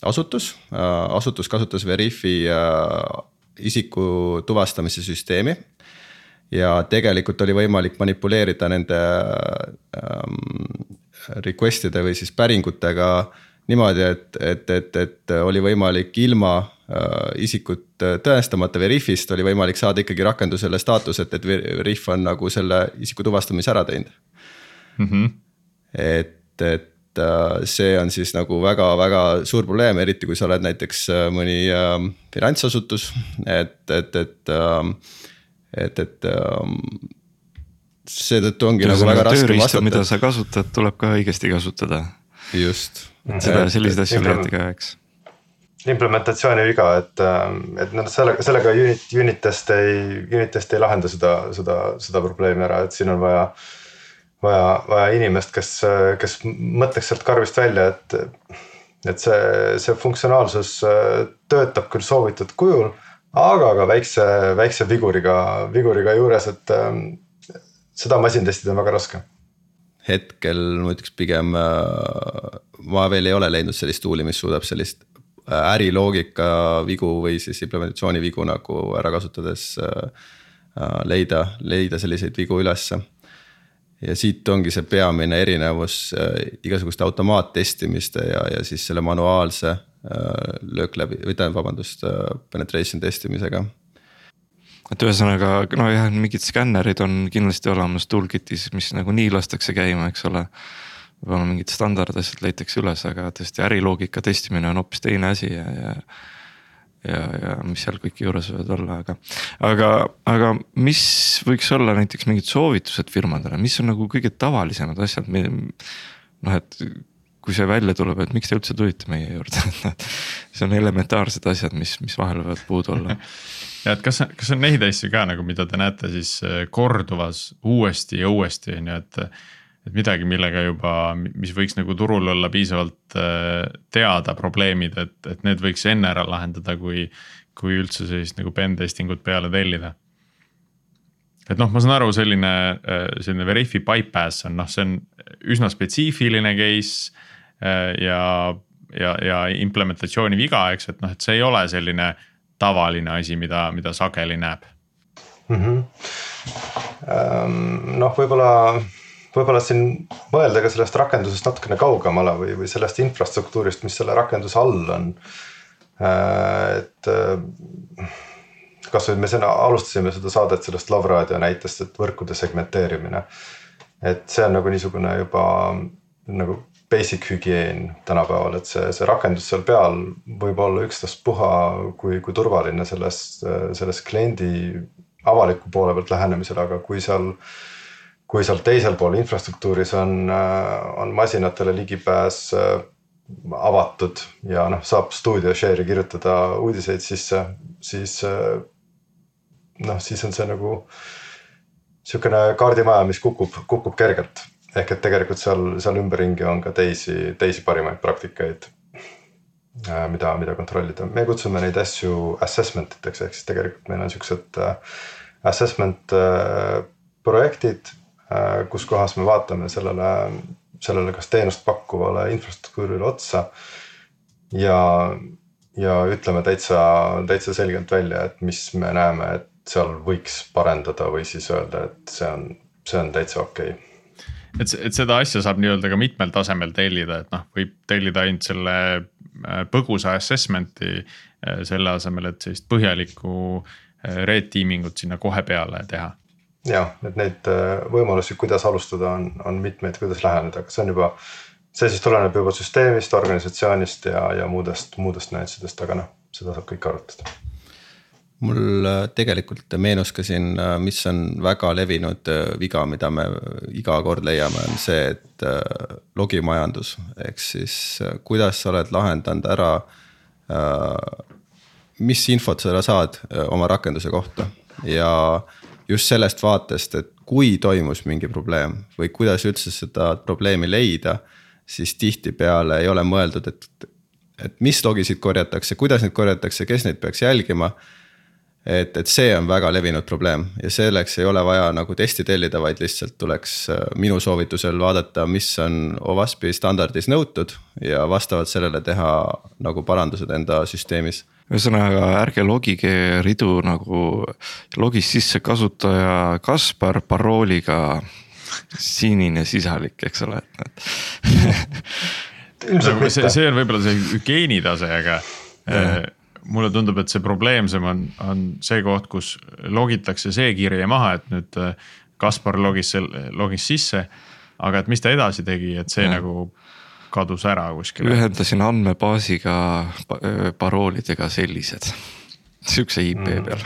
asutus, asutus kasutas Veriffi isiku tuvastamise süsteemi ja tegelikult oli võimalik manipuleerida nende ähm, request'ide või siis päringutega niimoodi, et, et, et, et oli võimalik ilma äh, isikut tõestamata Veriffist oli võimalik saada ikkagi rakendusele staatuset, et Veriff on nagu selle isiku tuvastamise ära teinud mm. -hmm. et, et äh, see on siis nagu väga-väga suur probleem, eriti kui sa oled näiteks äh, mõni äh, finantsasutus, et, et, et äh, et, et um, seetõttu ongi nagu väga raske vastata. mida sa kasutad, tuleb ka õigesti kasutada. just. et seda, selliseid asju leiate ka, eks. implementatsiooni viga, et, et noh, sellega, sellega unit, unit test ei, unit test ei lahenda seda, seda, seda probleemi ära, et siin on vaja. vaja, vaja inimest, kes, kes mõtleks sealt karvist välja, et, et see, see funktsionaalsus töötab küll soovitud kujul. Aga ka väikse, väikse viguriga, viguriga juures, et seda masintestida on väga raske hetkel ma ütleks pigem, ma veel ei ole leidnud sellist tool'i, mis suudab sellist Äh, äriloogika vigu või siis implementatsiooni vigu nagu ära kasutades äh, äh, leida, leida selliseid vigu ülesse. ja siit ongi see peamine erinevus igasuguste automaattestimiste ja, ja siis selle manuaalse löök läbi või tähendab, vabandust, penetration testimisega et ühesõnaga nojah, mingid skännerid on kindlasti olemas toolkit'is, mis nagunii lastakse käima, eks ole võib-olla mingid standardasjad leitakse üles, aga tõesti äriloogika testimine on hoopis teine asi ja, ja. ja, ja mis seal kõik juures võivad olla, aga, aga, aga mis võiks olla näiteks mingid soovitused firmadele, mis on nagu kõige tavalisemad asjad, noh, et kui see välja tuleb, et miks te üldse tulite meie juurde, [laughs] et see on elementaarsed asjad, mis, mis vahel võivad puudu olla [laughs] ja et kas, kas on neid asju ka nagu, mida te näete siis korduvas uuesti ja uuesti on ju, et et midagi, millega juba, mis võiks nagu turul olla piisavalt äh, teada probleemid, et, et need võiks enne ära lahendada, kui, kui üldse sellist nagu pen testing ut peale tellida. et noh, ma saan aru, selline, äh, selline Verify bypass on noh, see on üsna spetsiifiline case äh, ja, ja, ja implementatsiooni viga, eks, et noh, et see ei ole selline tavaline asi, mida, mida sageli näeb mm. -hmm. noh, võib-olla võib-olla siin mõelda ka sellest rakendusest natukene kaugemale või, või sellest infrastruktuurist, mis selle rakenduse all on. Äh, et äh, kasvõi me siin alustasime seda saadet sellest Love Raadio näitest, et võrkude segmenteerimine. et see on nagu niisugune juba nagu basic hügieen tänapäeval, et see, see rakendus seal peal võib olla ükstaspuha, kui, kui turvaline selles, selles kliendi avaliku poole pealt lähenemisel, aga kui seal kui seal teisel pool infrastruktuuris on, on masinatele ligipääs äh, avatud ja noh, saab stuudio share'i kirjutada uudiseid sisse, siis äh, noh, siis on see nagu sihukene kaardimaja, mis kukub, kukub kergelt. Ehk et tegelikult seal, seal ümberringi on ka teisi, teisi parimaid praktikaid, mida, mida kontrollida, me kutsume neid asju assessment iteks, ehk siis tegelikult meil on siuksed assessment projektid Äh, kus kohas me vaatame sellele, sellele kas teenust pakkuvale infrastruktuurile otsa. ja, ja ütleme täitsa, täitsa selgelt välja, et mis me näeme, et seal võiks parendada või siis öelda, et see on, see on täitsa okei okay et, et seda asja saab nii-öelda ka mitmel tasemel tellida, et noh, võib tellida ainult selle äh, põgusa assessment'i äh, selle asemel, et sellist põhjalikku red teaming ut sinna kohe peale teha jah, et neid äh, võimalusi, kuidas alustada, on, on mitmeid, kuidas läheneda, aga see on juba. see siis tuleneb juba süsteemist, organisatsioonist ja, ja muudest, muudest nüanssidest, aga noh, seda saab kõike arutada mul äh, tegelikult meenus ka siin, äh, mis on väga levinud viga, mida me iga kord leiame, on see, et logimajandus ehk siis kuidas sa oled lahendanud ära. mis infot sa saad oma rakenduse kohta ja just sellest vaatest, et kui toimus mingi probleem või kuidas üldse seda probleemi leida, siis tihtipeale ei ole mõeldud, et, et mis logisid korjatakse, kuidas neid korjatakse, kes neid peaks jälgima. Et, et see on väga levinud probleem ja selleks ei ole vaja nagu testi tellida, vaid lihtsalt tuleks äh, minu soovitusel vaadata, mis on OWASP-i standardis nõutud ja vastavalt sellele teha nagu parandused enda süsteemis. Ühesõnaga ärge logige ridu nagu logis sisse kasutaja Kaspar parooliga sinine sisalik, eks ole, et [laughs] see, see on võib-olla see hügieenitase, aga äh, mulle tundub, et see probleemsem on, on see koht, kus logitakse see kirje maha, et nüüd äh, Kaspar logis, logis sisse. aga et mis ta edasi tegi, et see ja. nagu kadus ära kuskile. ühendasin andmebaasiga paroolidega sellised, sihukese IP mm. peal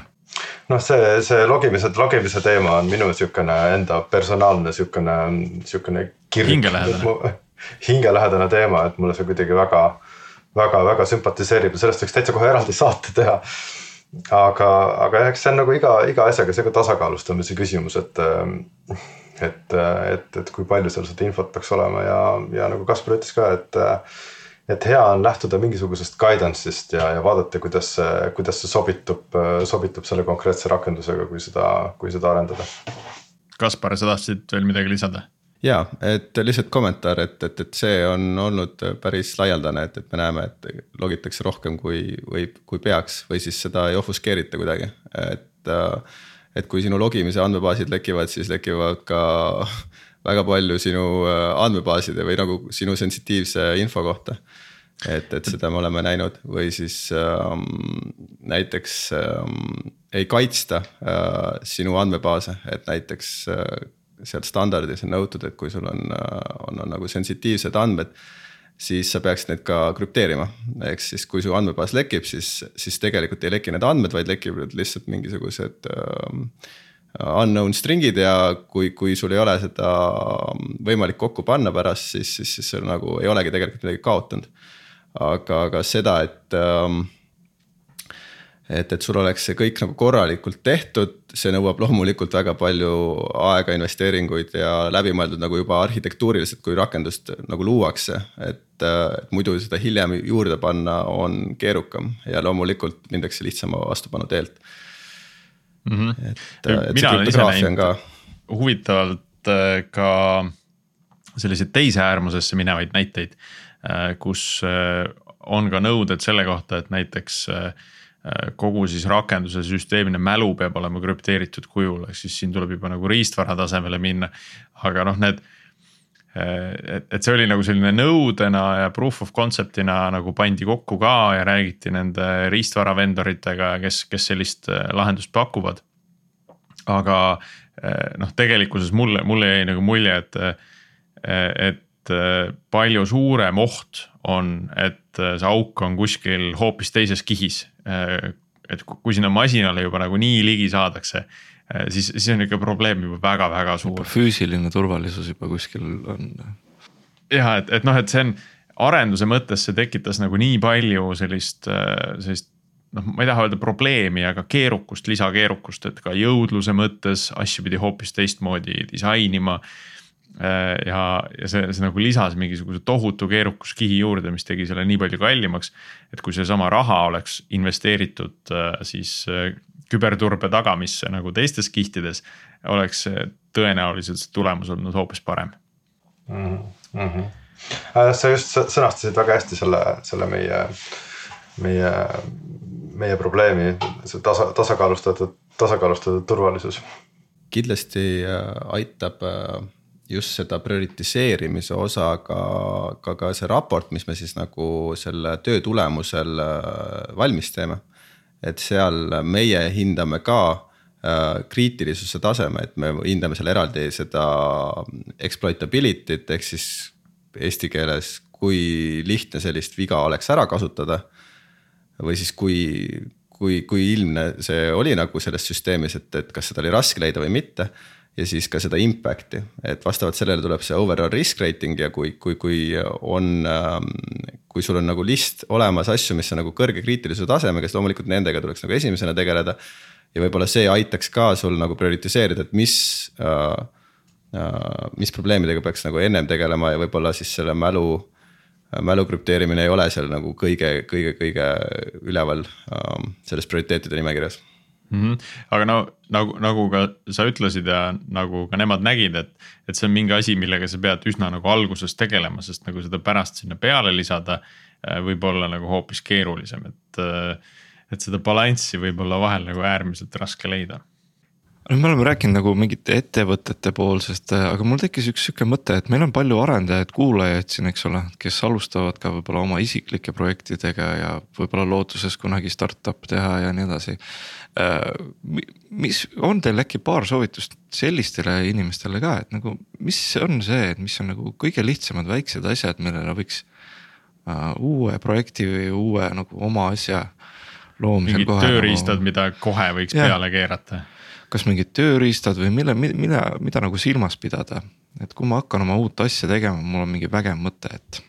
noh, see, see logimise, logimise teema on minu sihukene enda personaalne sihukene, sihukene. hingelähedane. [laughs] hingelähedane teema, et mulle see kuidagi väga, väga-väga sümpatiseerib ja sellest võiks täitsa kohe eraldi saate teha. aga, aga eks see on nagu iga, iga asjaga see ka tasakaalustamise küsimus, et, et, et, et kui palju seal seda infot peaks olema ja, ja nagu Kaspar ütles ka, et et hea on lähtuda mingisugusest guidance'ist ja, ja vaadata, kuidas see, kuidas see sobitub, sobitub selle konkreetse rakendusega, kui seda, kui seda arendada. Kaspar, sa tahtsid veel midagi lisada? Ja, et lihtsalt kommentaar, et, et, et see on olnud päris laialdane, et, et me näeme, et logitakse rohkem kui võib, kui peaks või siis seda ei ofuskeerita kuidagi, et. et kui sinu logimise andmebaasid lekivad, siis lekivad ka [laughs] väga palju sinu andmebaaside või nagu sinu sensitiivse info kohta et, et seda me oleme näinud või siis ähm, näiteks ähm, ei kaitsta äh, sinu andmebaase, et näiteks äh, sealt standardis on nõutud, et kui sul on, on, on nagu sensitiivsed andmed, siis sa peaksid need ka krüpteerima. ehk siis, kui su andmebaas lekib, siis, siis tegelikult ei leki need andmed, vaid lekivad lihtsalt mingisugused um, unknown string'id ja kui, kui sul ei ole seda võimalik kokku panna pärast, siis, siis, siis sul nagu ei olegi tegelikult midagi kaotanud. aga, aga seda, et um, et, et sul oleks see kõik nagu korralikult tehtud, see nõuab loomulikult väga palju aega, investeeringuid ja läbimõeldud nagu juba arhitektuuriliselt, kui rakendust nagu luuakse. et, muidu seda hiljem juurde panna on keerukam ja loomulikult mindakse lihtsama vastupanu teelt mm. -hmm. et, et olen ise näinud ka... huvitavalt äh, ka selliseid teise äärmusesse minevaid näiteid, äh, kus äh, on ka nõuded selle kohta, et näiteks Äh, kogu siis rakenduse süsteemine mälu peab olema krüpteeritud kujul, ehk siis siin tuleb juba nagu riistvara tasemele minna. aga noh, need, äh, et, et see oli nagu selline nõudena ja proof of concept'ina nagu pandi kokku ka ja räägiti nende riistvara vendoritega, kes, kes sellist äh, lahendust pakuvad. aga noh, tegelikkuses mulle, mulle jäi nagu mulje, et, et palju suurem oht on, et see auk on kuskil hoopis teises kihis. et kui sinna masinale juba nagu nii ligi saadakse, siis, siis on ikka probleem juba väga-väga suur. füüsiline turvalisus juba kuskil on. ja et, et noh, et see on arenduse mõttes see tekitas nagu nii palju sellist, sellist noh, ma ei taha öelda probleemi, aga keerukust, lisakeerukust, et ka jõudluse mõttes asju pidi hoopis teistmoodi disainima Äh, ja, ja see, see nagu lisas mingisuguse tohutu keerukuskihi juurde, mis tegi selle nii palju kallimaks. et kui seesama raha oleks investeeritud äh, siis äh, küberturbe tagamisse nagu teistes kihtides, oleks tõenäoliselt see tulemus olnud hoopis parem mm. -hmm. sa just sõnastasid väga hästi selle, selle meie, meie, meie probleemi, see tasa, tasakaalustatud, tasakaalustatud turvalisus. kindlasti aitab just seda prioritiseerimise osa ka, ka, ka see raport, mis me siis nagu selle töö tulemusel äh, valmis teeme. et seal meie hindame ka äh, kriitilisuse taseme, et me hindame seal eraldi seda exploitability't ehk siis eesti keeles, kui lihtne sellist viga oleks ära kasutada. või siis kui, kui, kui ilmne see oli nagu selles süsteemis, et, et kas seda oli raske leida või mitte ja siis ka seda impact'i, et vastavalt sellele tuleb see overall risk rating ja kui, kui, kui on, ähm, kui sul on nagu list olemas asju, mis on nagu kõrge kriitilisuse tasemega, siis loomulikult nendega tuleks nagu esimesena tegeleda. ja võib-olla see aitaks ka sul nagu prioritiseerida, et mis äh,, äh, mis probleemidega peaks nagu ennem tegelema ja võib-olla siis selle mälu mälu krüpteerimine ei ole seal nagu kõige, kõige, kõige üleval äh, selles prioriteetide nimekirjas mm. -hmm. aga no nagu, nagu ka sa ütlesid ja nagu ka nemad nägid, et, et see on mingi asi, millega sa pead üsna nagu alguses tegelema, sest nagu seda pärast sinna peale lisada äh, võib olla nagu hoopis keerulisem, et. Äh, et seda balanssi võib olla vahel nagu äärmiselt raske leida me oleme rääkinud nagu mingite ettevõtete poolsest, aga mul tekkis üks sihuke mõte, et meil on palju arendajaid, kuulajaid siin, eks ole, kes alustavad ka võib-olla oma isiklike projektidega ja võib-olla lootuses kunagi startup teha ja nii edasi. Äh, mis on teil äkki paar soovitust sellistele inimestele ka, et nagu, mis on see, et mis on nagu kõige lihtsamad väiksed asjad, millele võiks uh, uue projekti või uue nagu oma asja loomisel. mingid tööriistad nagu..., mida kohe võiks ja. peale keerata kas mingid tööriistad või mille, mida, mida nagu silmas pidada, et kui ma hakkan oma uut asja tegema, mul on mingi vägev mõte, et.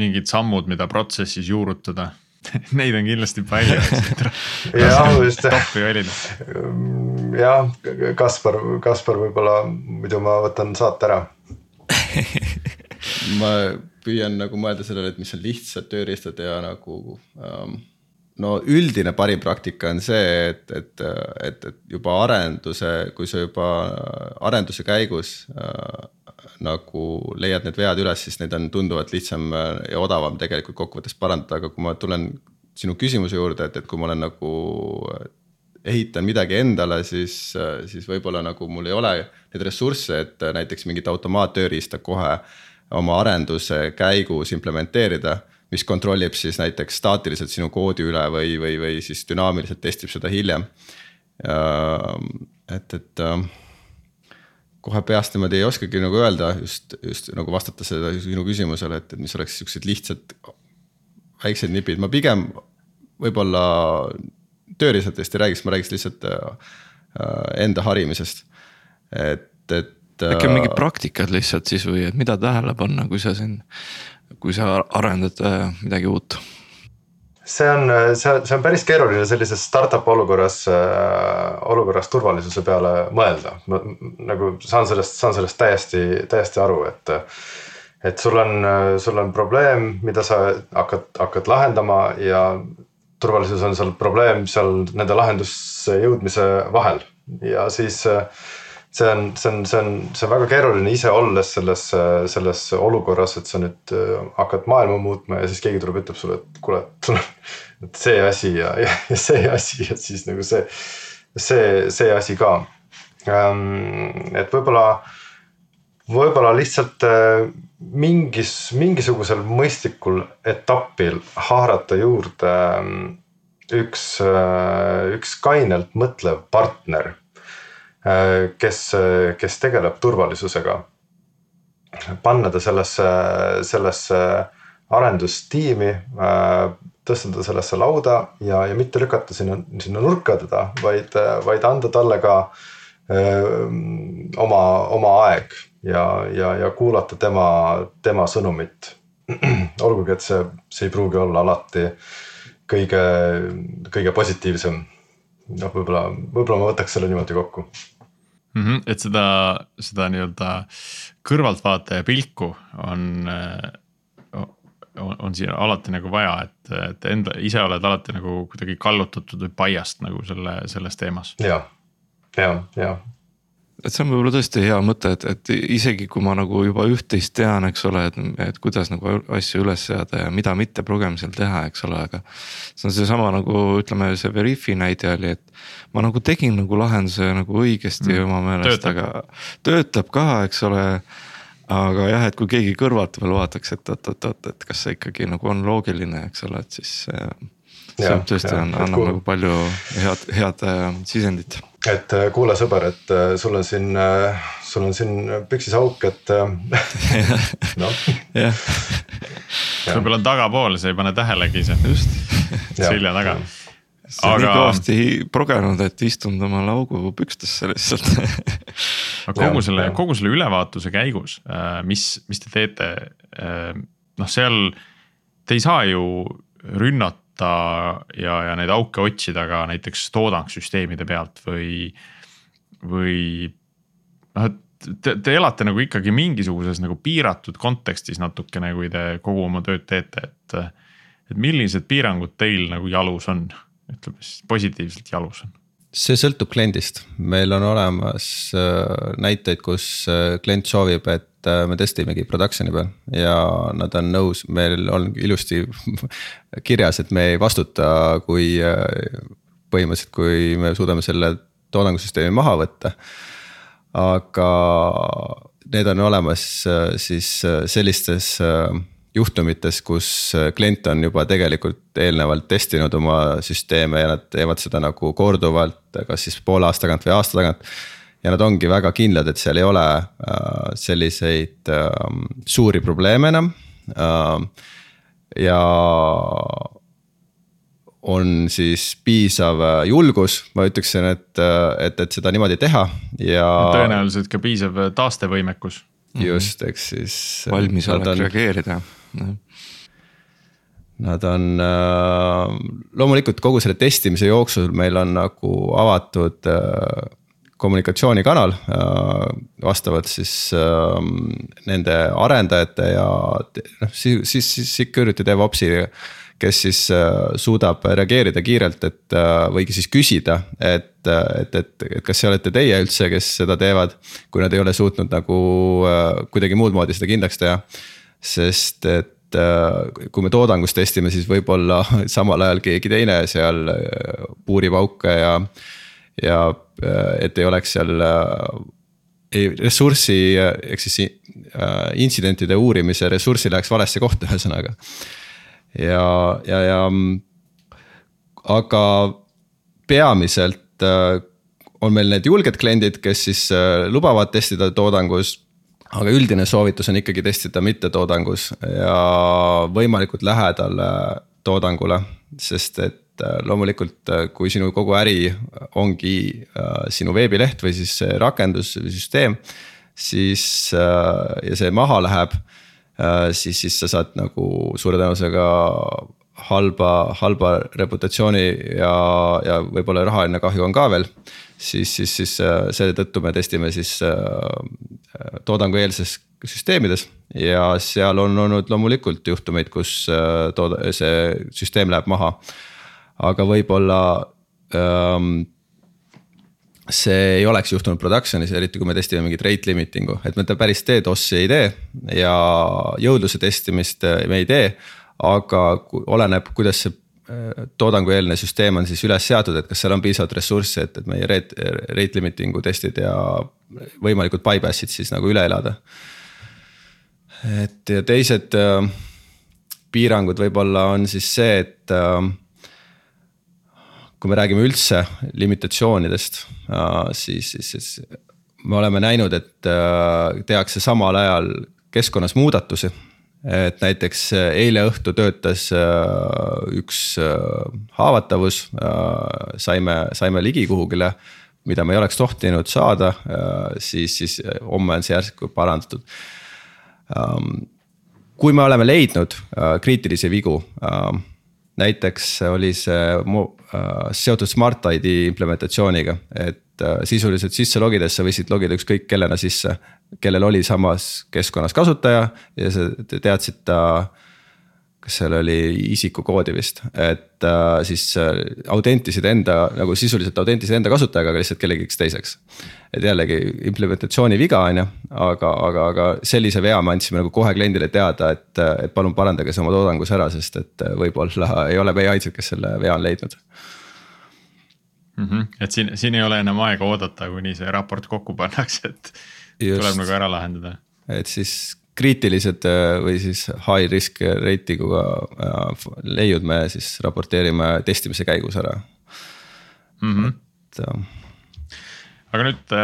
mingid sammud, mida protsessis juurutada [laughs] Neid on kindlasti palju, eks. [laughs] jah, just. toppi valida. jah, Kaspar, Kaspar võib-olla muidu ma võtan saate ära [laughs] ma püüan nagu mõelda sellele, et mis on lihtsad tööriistad ja nagu um, no üldine parim praktika on see, et, et, et, et juba arenduse, kui sa juba arenduse käigus äh, nagu leiad need vead üles, siis neid on tunduvalt lihtsam ja odavam tegelikult kokkuvõttes parandada, aga kui ma tulen sinu küsimuse juurde, et, et kui ma olen nagu ehitan midagi endale, siis, siis võib-olla nagu mul ei ole neid ressursse, et näiteks mingit automaattööriista kohe oma arenduse käigus implementeerida mis kontrollib siis näiteks staatiliselt sinu koodi üle või, või, või siis dünaamiliselt testib seda hiljem. et, et ähm, kohe peast niimoodi ei oskagi nagu öelda just, just nagu vastata seda sinu küsimusele, et, et mis oleks siuksed lihtsad väiksed nipid, ma pigem võib-olla tööriistadest ei räägiks, ma räägiks lihtsalt äh, enda harimisest, et, et. Äkki on mingid praktikad lihtsalt siis või et mida tähele panna, kui sa siin kui sa arendad äh, midagi uut? see on, see, see on päris keeruline sellises startup olukorras äh,, olukorras turvalisuse peale mõelda. ma nagu saan sellest, saan sellest täiesti, täiesti aru, et. et sul on, sul on probleem, mida sa hakkad, hakkad lahendama ja turvalisus on seal probleem seal nende lahendusse jõudmise vahel ja siis äh, see on, see on, see on, see on väga keeruline ise olles selles, selles olukorras, et sa nüüd äh, hakkad maailma muutma ja siis keegi tuleb, ütleb sulle, et kuule, sul on [laughs] see asi ja, ja, see asi ja siis nagu see, see, see asi ka. Ähm, et võib-olla, võib-olla lihtsalt äh, mingis, mingisugusel mõistlikul etapil haarata juurde ähm, üks, äh, üks kainelt mõtlev partner kes, kes tegeleb turvalisusega. panna ta sellesse, sellesse arendustiimi, äh, tõsta ta sellesse lauda ja, ja mitte lükata sinna, sinna nurka teda, vaid, vaid anda talle ka öö, äh, oma, oma aeg ja, ja, ja kuulata tema, tema sõnumit. [clears throat] olgugi, et see, see ei pruugi olla alati kõige, kõige positiivsem noh, võib-olla, võib-olla ma võtaks selle niimoodi kokku mm. -hmm, et seda, seda nii-öelda kõrvaltvaataja pilku on, on, on siin alati nagu vaja, et, et enda, ise oled alati nagu kuidagi kallutatud või biased nagu selle, selles teemas. ja, ja, ja et see on võib-olla tõesti hea mõte, et, et isegi kui ma nagu juba üht-teist tean, eks ole, et, et kuidas nagu asju üles seada ja mida mitte progemisel teha, eks ole, aga. see on seesama nagu ütleme, see Veriffi näide oli, et ma nagu tegin nagu lahenduse nagu õigesti mm, oma meelest, aga töötab ka, eks ole aga jah, et kui keegi kõrvalt veel vaataks, et oot-oot-oot, et kas see ikkagi nagu on loogiline, eks ole, et siis see ja, tõesti annab nagu palju head, head äh, sisendit. Et äh, kuule, sõber, et äh, sul on siin, sul on siin püksis auk, et [laughs] noh. jah. võib-olla on tagapool, sa ei pane tähelegi ise. just. [laughs] selja taga see on aga... nii kõvasti progenud, et istunud oma laugu pükstesse lihtsalt [laughs] aga kogu selle, kogu selle ülevaatuse käigus, mis, mis te teete, noh, seal te ei saa ju rünnata võtta ja, ja neid auke otsida ka näiteks toodangsüsteemide pealt või, või noh, et te, te elate nagu ikkagi mingisuguses nagu piiratud kontekstis natukene, kui te kogu oma tööd teete, et. et millised piirangud teil nagu jalus on, ütleme siis positiivselt jalus on? See sõltub kliendist, meil on olemas äh, näiteid, kus äh, klient soovib, et äh, me testimegi production'i peal ja nad on nõus, meil on ilusti [laughs] kirjas, et me ei vastuta, kui põhimõtteliselt, kui me suudame selle toodangusüsteemi maha võtta. aga need on olemas siis sellistes juhtumites, kus äh, klient on juba tegelikult eelnevalt testinud oma süsteeme ja nad teevad seda nagu korduvalt, kas siis poole aasta tagant või aasta tagant. ja nad ongi väga kindlad, et seal ei ole äh, selliseid ähm, suuri probleeme enam. Ähm, ja on siis piisav äh, julgus, ma ütleksin, et, et, et seda niimoodi teha ja. tõenäoliselt ka piisav taastevõimekus. just, eks siis. valmisolek on... reageerida Nad on äh,, loomulikult kogu selle testimise jooksul meil on nagu avatud äh, kommunikatsioonikanal äh, vastavalt siis nende arendajate ja noh, siis, siis, security DevOpsi kes siis suudab reageerida kiirelt, et võigi siis küsida, et, et, et, et kas see olete teie üldse, kes seda teevad. kui nad ei ole suutnud nagu kuidagi muud moodi seda kindlaks teha, sest et kui me toodangus testime, siis võib-olla [laughs] samal ajal keegi teine seal puurib auke ja. ja et ei oleks seal ei ressurssi, ehk siis intsidentide uurimise ressurssi läheks valesse kohta, [laughs] ühesõnaga ja, ja, ja aga peamiselt äh, on meil need julged kliendid, kes siis äh, lubavad testida toodangus. Aga üldine soovitus on ikkagi testida mittetoodangus ja võimalikult lähedal toodangule, sest et äh, loomulikult, kui sinu kogu äri ongi sinu veebileht või siis rakendus või süsteem, siis ja see maha läheb Äh, siis, siis sa saad nagu suure tõenäosusega halba, halba reputatsiooni ja, ja võib-olla rahaline kahju on ka veel. Siis, siis, siis äh, selle tõttu me testime siis äh, toodangueelses süsteemides ja seal on olnud loomulikult juhtumeid, kus tood-, see süsteem läheb maha. aga võib-olla ähm, see ei oleks juhtunud production'is, eriti kui me testime mingit rate limiting'u, et me päris DDoS-i ei tee ja jõudluse testimist äh, me ei tee. aga oleneb, kuidas see äh, toodangueelne süsteem on siis üles seatud, et kas seal on piisavalt ressurssi, et, et meie rate, rate limiting'u testid ja võimalikud bypass'id siis nagu üle elada. et ja teised äh, piirangud võib-olla on siis see, et äh, kui me räägime üldse limitatsioonidest, äh, siis, siis, siis me oleme näinud, et äh, tehakse samal ajal keskkonnas muudatusi. Et näiteks äh, eile õhtu töötas üks haavatavus, saime, saime ligi kuhugile, mida me ei oleks tohtinud saada, siis, siis homme on see järsku parandatud. Ähm, kui me oleme leidnud kriitilisi vigu näiteks oli see äh, seotud Smart ID implementatsiooniga, et äh, sisuliselt sisse logides sa võisid logida ükskõik kellena sisse. kellel oli samas keskkonnas kasutaja ja sa teadsid ta kas seal oli isikukoodi vist, et äh, siis äh, autentisid enda nagu sisuliselt autentisid enda kasutajaga, aga lihtsalt kellegiks teiseks. et jällegi implementatsiooni viga on ju, aga, aga, aga sellise vea me andsime nagu kohe kliendile teada, et, et palun parandage see oma toodangus ära, sest et võib-olla ei ole meie ainsad, kes selle vea on leidnud mm. -hmm. et siin, siin ei ole enam aega oodata, kuni see raport kokku pannakse, et Just. tuleb nagu ära lahendada. et siis kriitilised äh, või siis high risk rating uga äh, leiud me siis raporteerime testimise käigus ära mm. -hmm. et. Äh, aga nüüd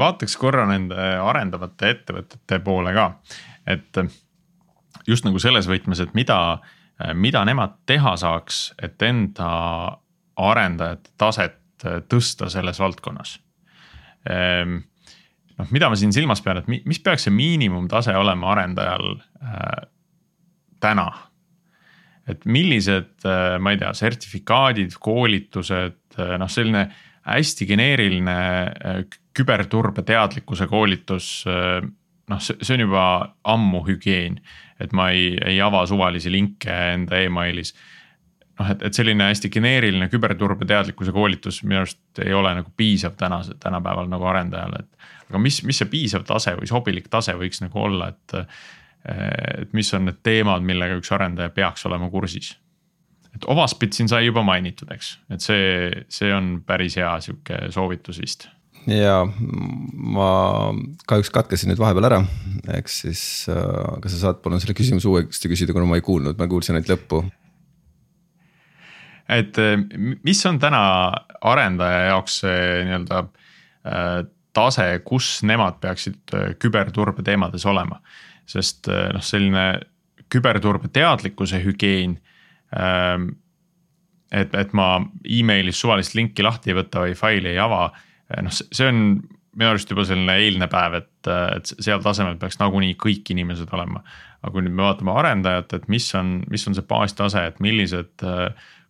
vaataks korra nende arendavate ettevõtete poole ka, et just nagu selles võtmes, et mida, mida nemad teha saaks, et enda arendajate taset tõsta selles valdkonnas ehm, noh, mida ma siin silmas pean, et mis peaks see miinimumtase olema arendajal äh, täna? et millised äh,, ma ei tea, sertifikaadid, koolitused äh,, noh, selline hästi geneeriline äh, küberturbeteadlikkuse koolitus äh,. noh, see, see on juba ammu hügieen, et ma ei, ei ava suvalisi linke enda email'is noh, et, et selline hästi geneeriline küberturbeteadlikkuse koolitus minu arust ei ole nagu piisav tänase, tänapäeval nagu arendajale, et aga mis, mis see piisav tase või sobilik tase võiks nagu olla, et. et mis on need teemad, millega üks arendaja peaks olema kursis? et Ovaspit siin sai juba mainitud, eks, et see, see on päris hea sihuke soovitus vist ja ma kahjuks katkesin nüüd vahepeal ära, eks siis äh,, kas sa saad palun selle küsimuse uuesti küsida, kuna ma ei kuulnud, ma kuulsin ainult lõppu. et mis on täna arendaja jaoks see nii-öelda äh, tase, kus nemad peaksid äh, küberturbe teemades olema. sest äh, noh, selline küberturbe teadlikkuse hügieen. Ähm, et, et ma email'is suvalist linki lahti ei võta või faili ei ava, äh, noh, see on minu arust juba selline eilne päev, et, et seal tasemel peaks nagunii kõik inimesed olema. aga kui nüüd me vaatame arendajat, et mis on, mis on see baastase, et millised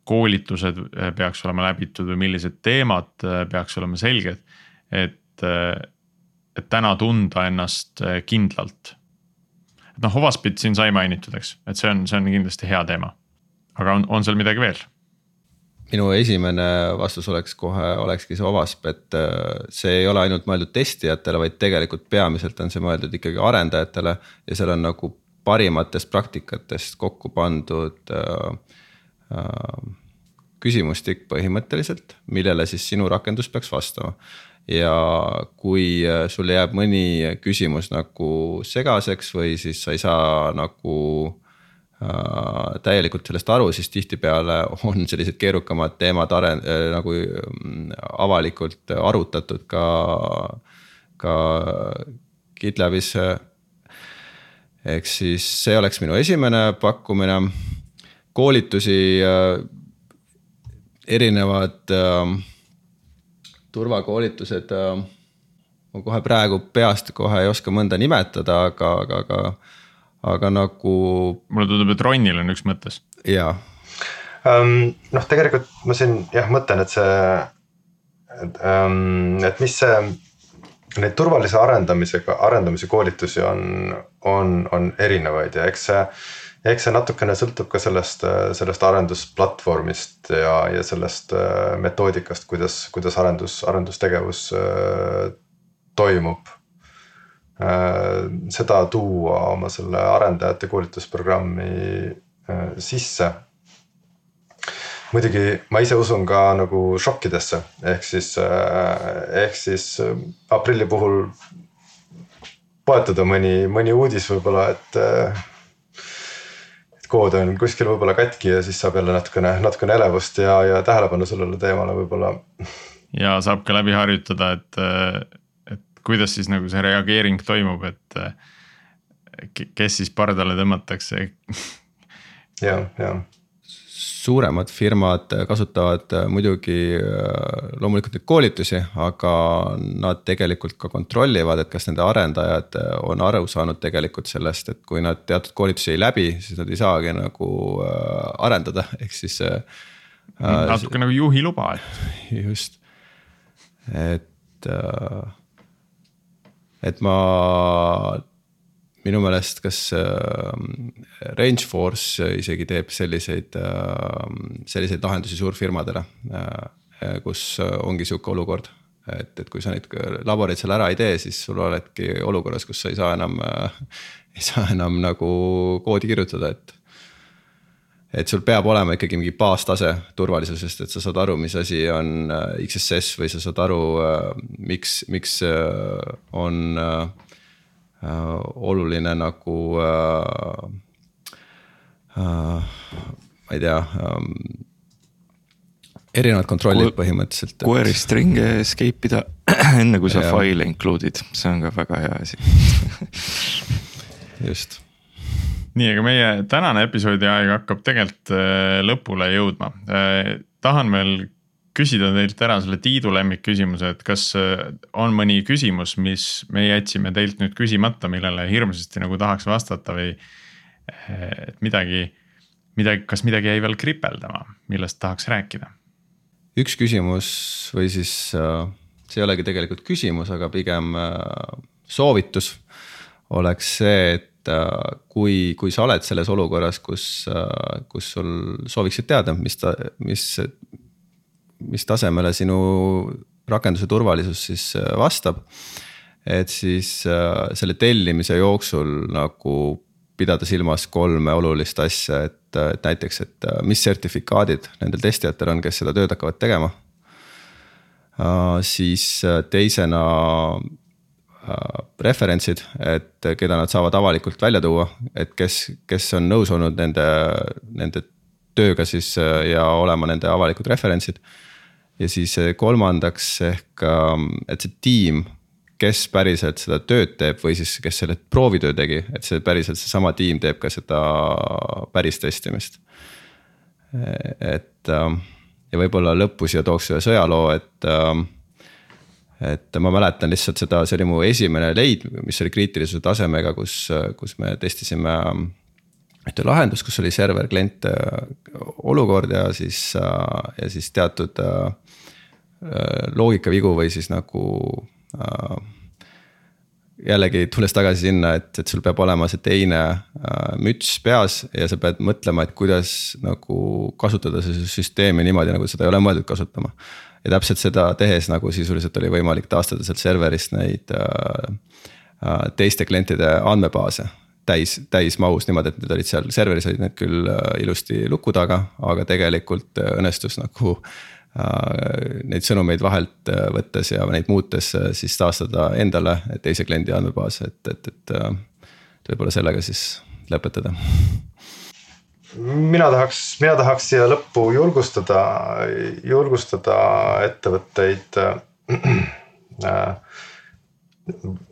koolitused peaks olema läbitud või millised teemad peaks olema selged. et, et täna tunda ennast kindlalt. et noh, Hovaspit siin sai mainitud, eks, et see on, see on kindlasti hea teema. aga on, on seal midagi veel? minu esimene vastus oleks kohe, olekski see OWASP, et äh, see ei ole ainult mõeldud testijatele, vaid tegelikult peamiselt on see mõeldud ikkagi arendajatele ja seal on nagu parimatest praktikatest kokku pandud äh, äh, küsimustik põhimõtteliselt, millele siis sinu rakendus peaks vastama. Ja kui äh, sulle jääb mõni küsimus nagu segaseks või siis sa ei saa nagu Äh, täielikult sellest aru, siis tihtipeale on sellised keerukamad teemad aren- äh, nagu mm, avalikult arutatud ka, ka GitLabis. ehk siis see oleks minu esimene pakkumine, koolitusi, äh, erinevad turvakoolitused ma kohe praegu peast kohe ei oska mõnda nimetada, aga, aga, aga aga nagu. mulle tundub, et Ronil on üks mõttes. jaa um,. noh, tegelikult ma siin jah mõtlen, et see, et um,, et mis see, neid turvalise arendamisega, arendamise koolitusi on, on, on erinevaid ja eks see eks see natukene sõltub ka sellest, sellest arendusplatvormist ja, ja sellest äh, metoodikast, kuidas, kuidas arendus, arendustegevus äh, toimub Äh, seda tuua oma selle arendajate koolitusprogrammi äh, sisse. muidugi ma ise usun ka nagu šokkidesse, ehk siis, äh, ehk siis aprilli puhul poetada mõni, mõni uudis võib-olla, et kood on kuskil võib-olla katki ja siis saab jälle natukene, natukene elevust ja, ja tähelepanu sellele teemale võib-olla. ja saab ka läbi harjutada, et kuidas siis nagu see reageering toimub, et kes siis pardale tõmmatakse ja, ja suuremad firmad kasutavad muidugi eh, loomulikult neid koolitusi, aga nad tegelikult ka kontrollivad, et kas nende arendajad on aru saanud tegelikult sellest, et kui nad teatud koolitusi ei läbi, siis nad ei saagi nagu arendada, ehk siis. natuke nagu juhi luba, et. [laughs] just, et et ma minu meelest, kas äh, Rangeforce isegi teeb selliseid äh,, selliseid lahendusi suurfirmadele äh,, kus ongi sihuke olukord. et, et kui sa neid laboreid seal ära ei tee, siis sul oledki olukorras, kus sa ei saa enam äh,, ei saa enam nagu koodi kirjutada, et et sul peab olema ikkagi mingi baastase turvalisusest, et sa saad aru, mis asi on äh, XSS või sa saad aru, äh, miks, miks äh, on oluline nagu ma ei tea ähm, erinevad kontrollid põhimõtteliselt. query string'e escape ida [clears throat] enne kui sa faile include'id, see on ka väga hea asi [laughs] just nii, aga meie tänane episoodi aeg hakkab tegelikult äh, lõpule jõudma. Äh, tahan veel küsida teilt ära selle Tiidu lemmikküsimuse, et kas äh, on mõni küsimus, mis me jätsime teilt nüüd küsimata, millele hirmsasti nagu tahaks vastata või et midagi, midagi, kas midagi jäi veel kripeldama, millest tahaks rääkida? üks küsimus või siis see ei olegi tegelikult küsimus, aga pigem soovitus oleks see, et et äh, kui, kui sa oled selles olukorras, kus, äh, kus sul sooviksid teada, mis ta, mis, mis tasemele sinu rakenduse turvalisus siis äh, vastab. et siis selle tellimise jooksul nagu pidada silmas kolme olulist asja, et, et näiteks, et mis sertifikaadid nendel testijatel on, kes seda tööd hakkavad tegema. siis teisena Äh, referentsid, et keda nad saavad avalikult välja tuua, et kes, kes on nõus olnud nende, nende tööga siis äh, ja olema nende avalikud referentsid. Ja siis äh, kolmandaks ehk, ähm, et see tiim, kes päriselt seda tööd teeb või siis, kes selle proovitöö tegi, et see päriselt seesama tiim teeb ka seda päris testimist. et ähm, ja võib-olla lõppu siia tooks ühe sõjaloo, et ähm, et ma mäletan lihtsalt seda, see oli mu esimene leid, mis oli kriitilisuse tasemega, kus, kus me testisime ühte lahendust, kus oli server klient olukord ja siis, ja siis teatud loogikavigu või siis nagu jällegi tulles tagasi sinna, et, et sul peab olema see teine äh, müts peas ja sa pead mõtlema, et kuidas nagu kasutada seda süsteemi niimoodi, nagu seda ei ole mõeldud kasutama. ja täpselt seda tehes nagu sisuliselt oli võimalik taastada sealt serverist neid äh, äh, teiste klientide andmebaase täis, täismahus niimoodi, et need olid seal serveris olid need küll äh, ilusti luku taga, aga tegelikult äh, õnnestus nagu äh, Äh, neid sõnumeid vahelt äh, võttes ja neid muutes äh, siis taastada endale teise kliendi andmebaase, et, et, et võib-olla sellega siis lõpetada. mina tahaks, mina tahaks siia lõppu julgustada, julgustada ettevõtteid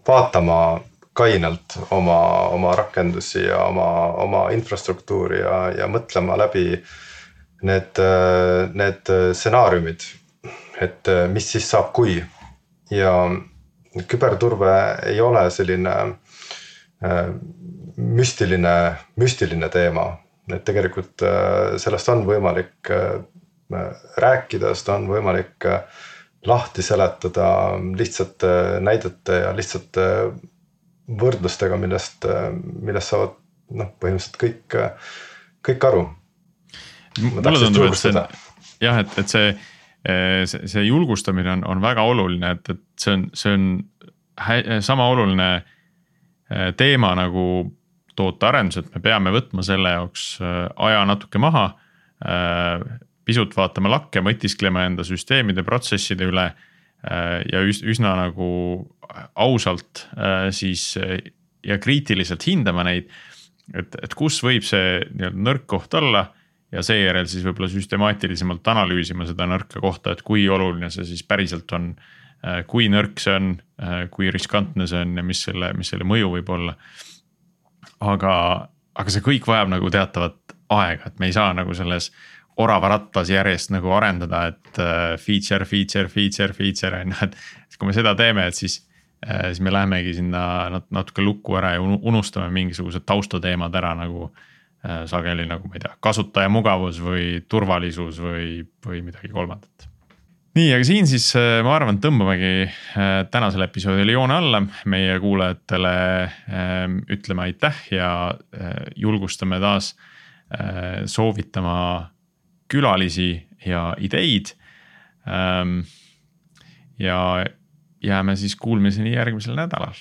vaatama kainelt oma, oma rakendusi ja oma, oma infrastruktuuri ja, ja mõtlema läbi äh, need, need stsenaariumid, et mis siis saab, kui. ja küberturve ei ole selline äh, müstiline, müstiline teema, et tegelikult äh, sellest on võimalik äh, rääkida, seda on võimalik lahti seletada lihtsate näidete ja lihtsate võrdlustega, millest, millest saavad noh, põhimõtteliselt kõik, kõik aru mulle tundub, et see on jah, et, et see, see, see julgustamine on, on väga oluline, et, et see on, see on sama oluline eh, teema nagu tootearendus, et me peame võtma selle jaoks eh, aja natuke maha. Eh, pisut vaatame lakke, mõtisklema enda süsteemide, protsesside üle ja üsna nagu ausalt siis ja kriitiliselt hindama neid. et, et kus võib see nii-öelda nõrk koht olla ja seejärel siis võib-olla süstemaatilisemalt analüüsima seda nõrka kohta, et kui oluline see siis päriselt on. Äh, kui nõrk see on, äh, kui riskantne see on ja mis selle, mis selle mõju võib olla. aga, aga see kõik vajab nagu teatavat aega, et me ei saa nagu selles oravarattas järjest nagu arendada, et äh, feature, feature, feature, feature on ju, et. kui me seda teeme, et siis, siis me lähemegi sinna natuke lukku ära ja unustame mingisugused taustateemad ära nagu Äh, sageli nagu ma ei tea, kasutaja mugavus või turvalisus või, või midagi kolmandat. nii, aga siin siis äh, ma arvan, tõmbamegi äh, tänasele episoodile joone alla, meie kuulajatele ähm, ütleme aitäh ja julgustame taas soovitama külalisi ja ideid. Ähm, ja jääme siis kuulmiseni järgmisel nädalal.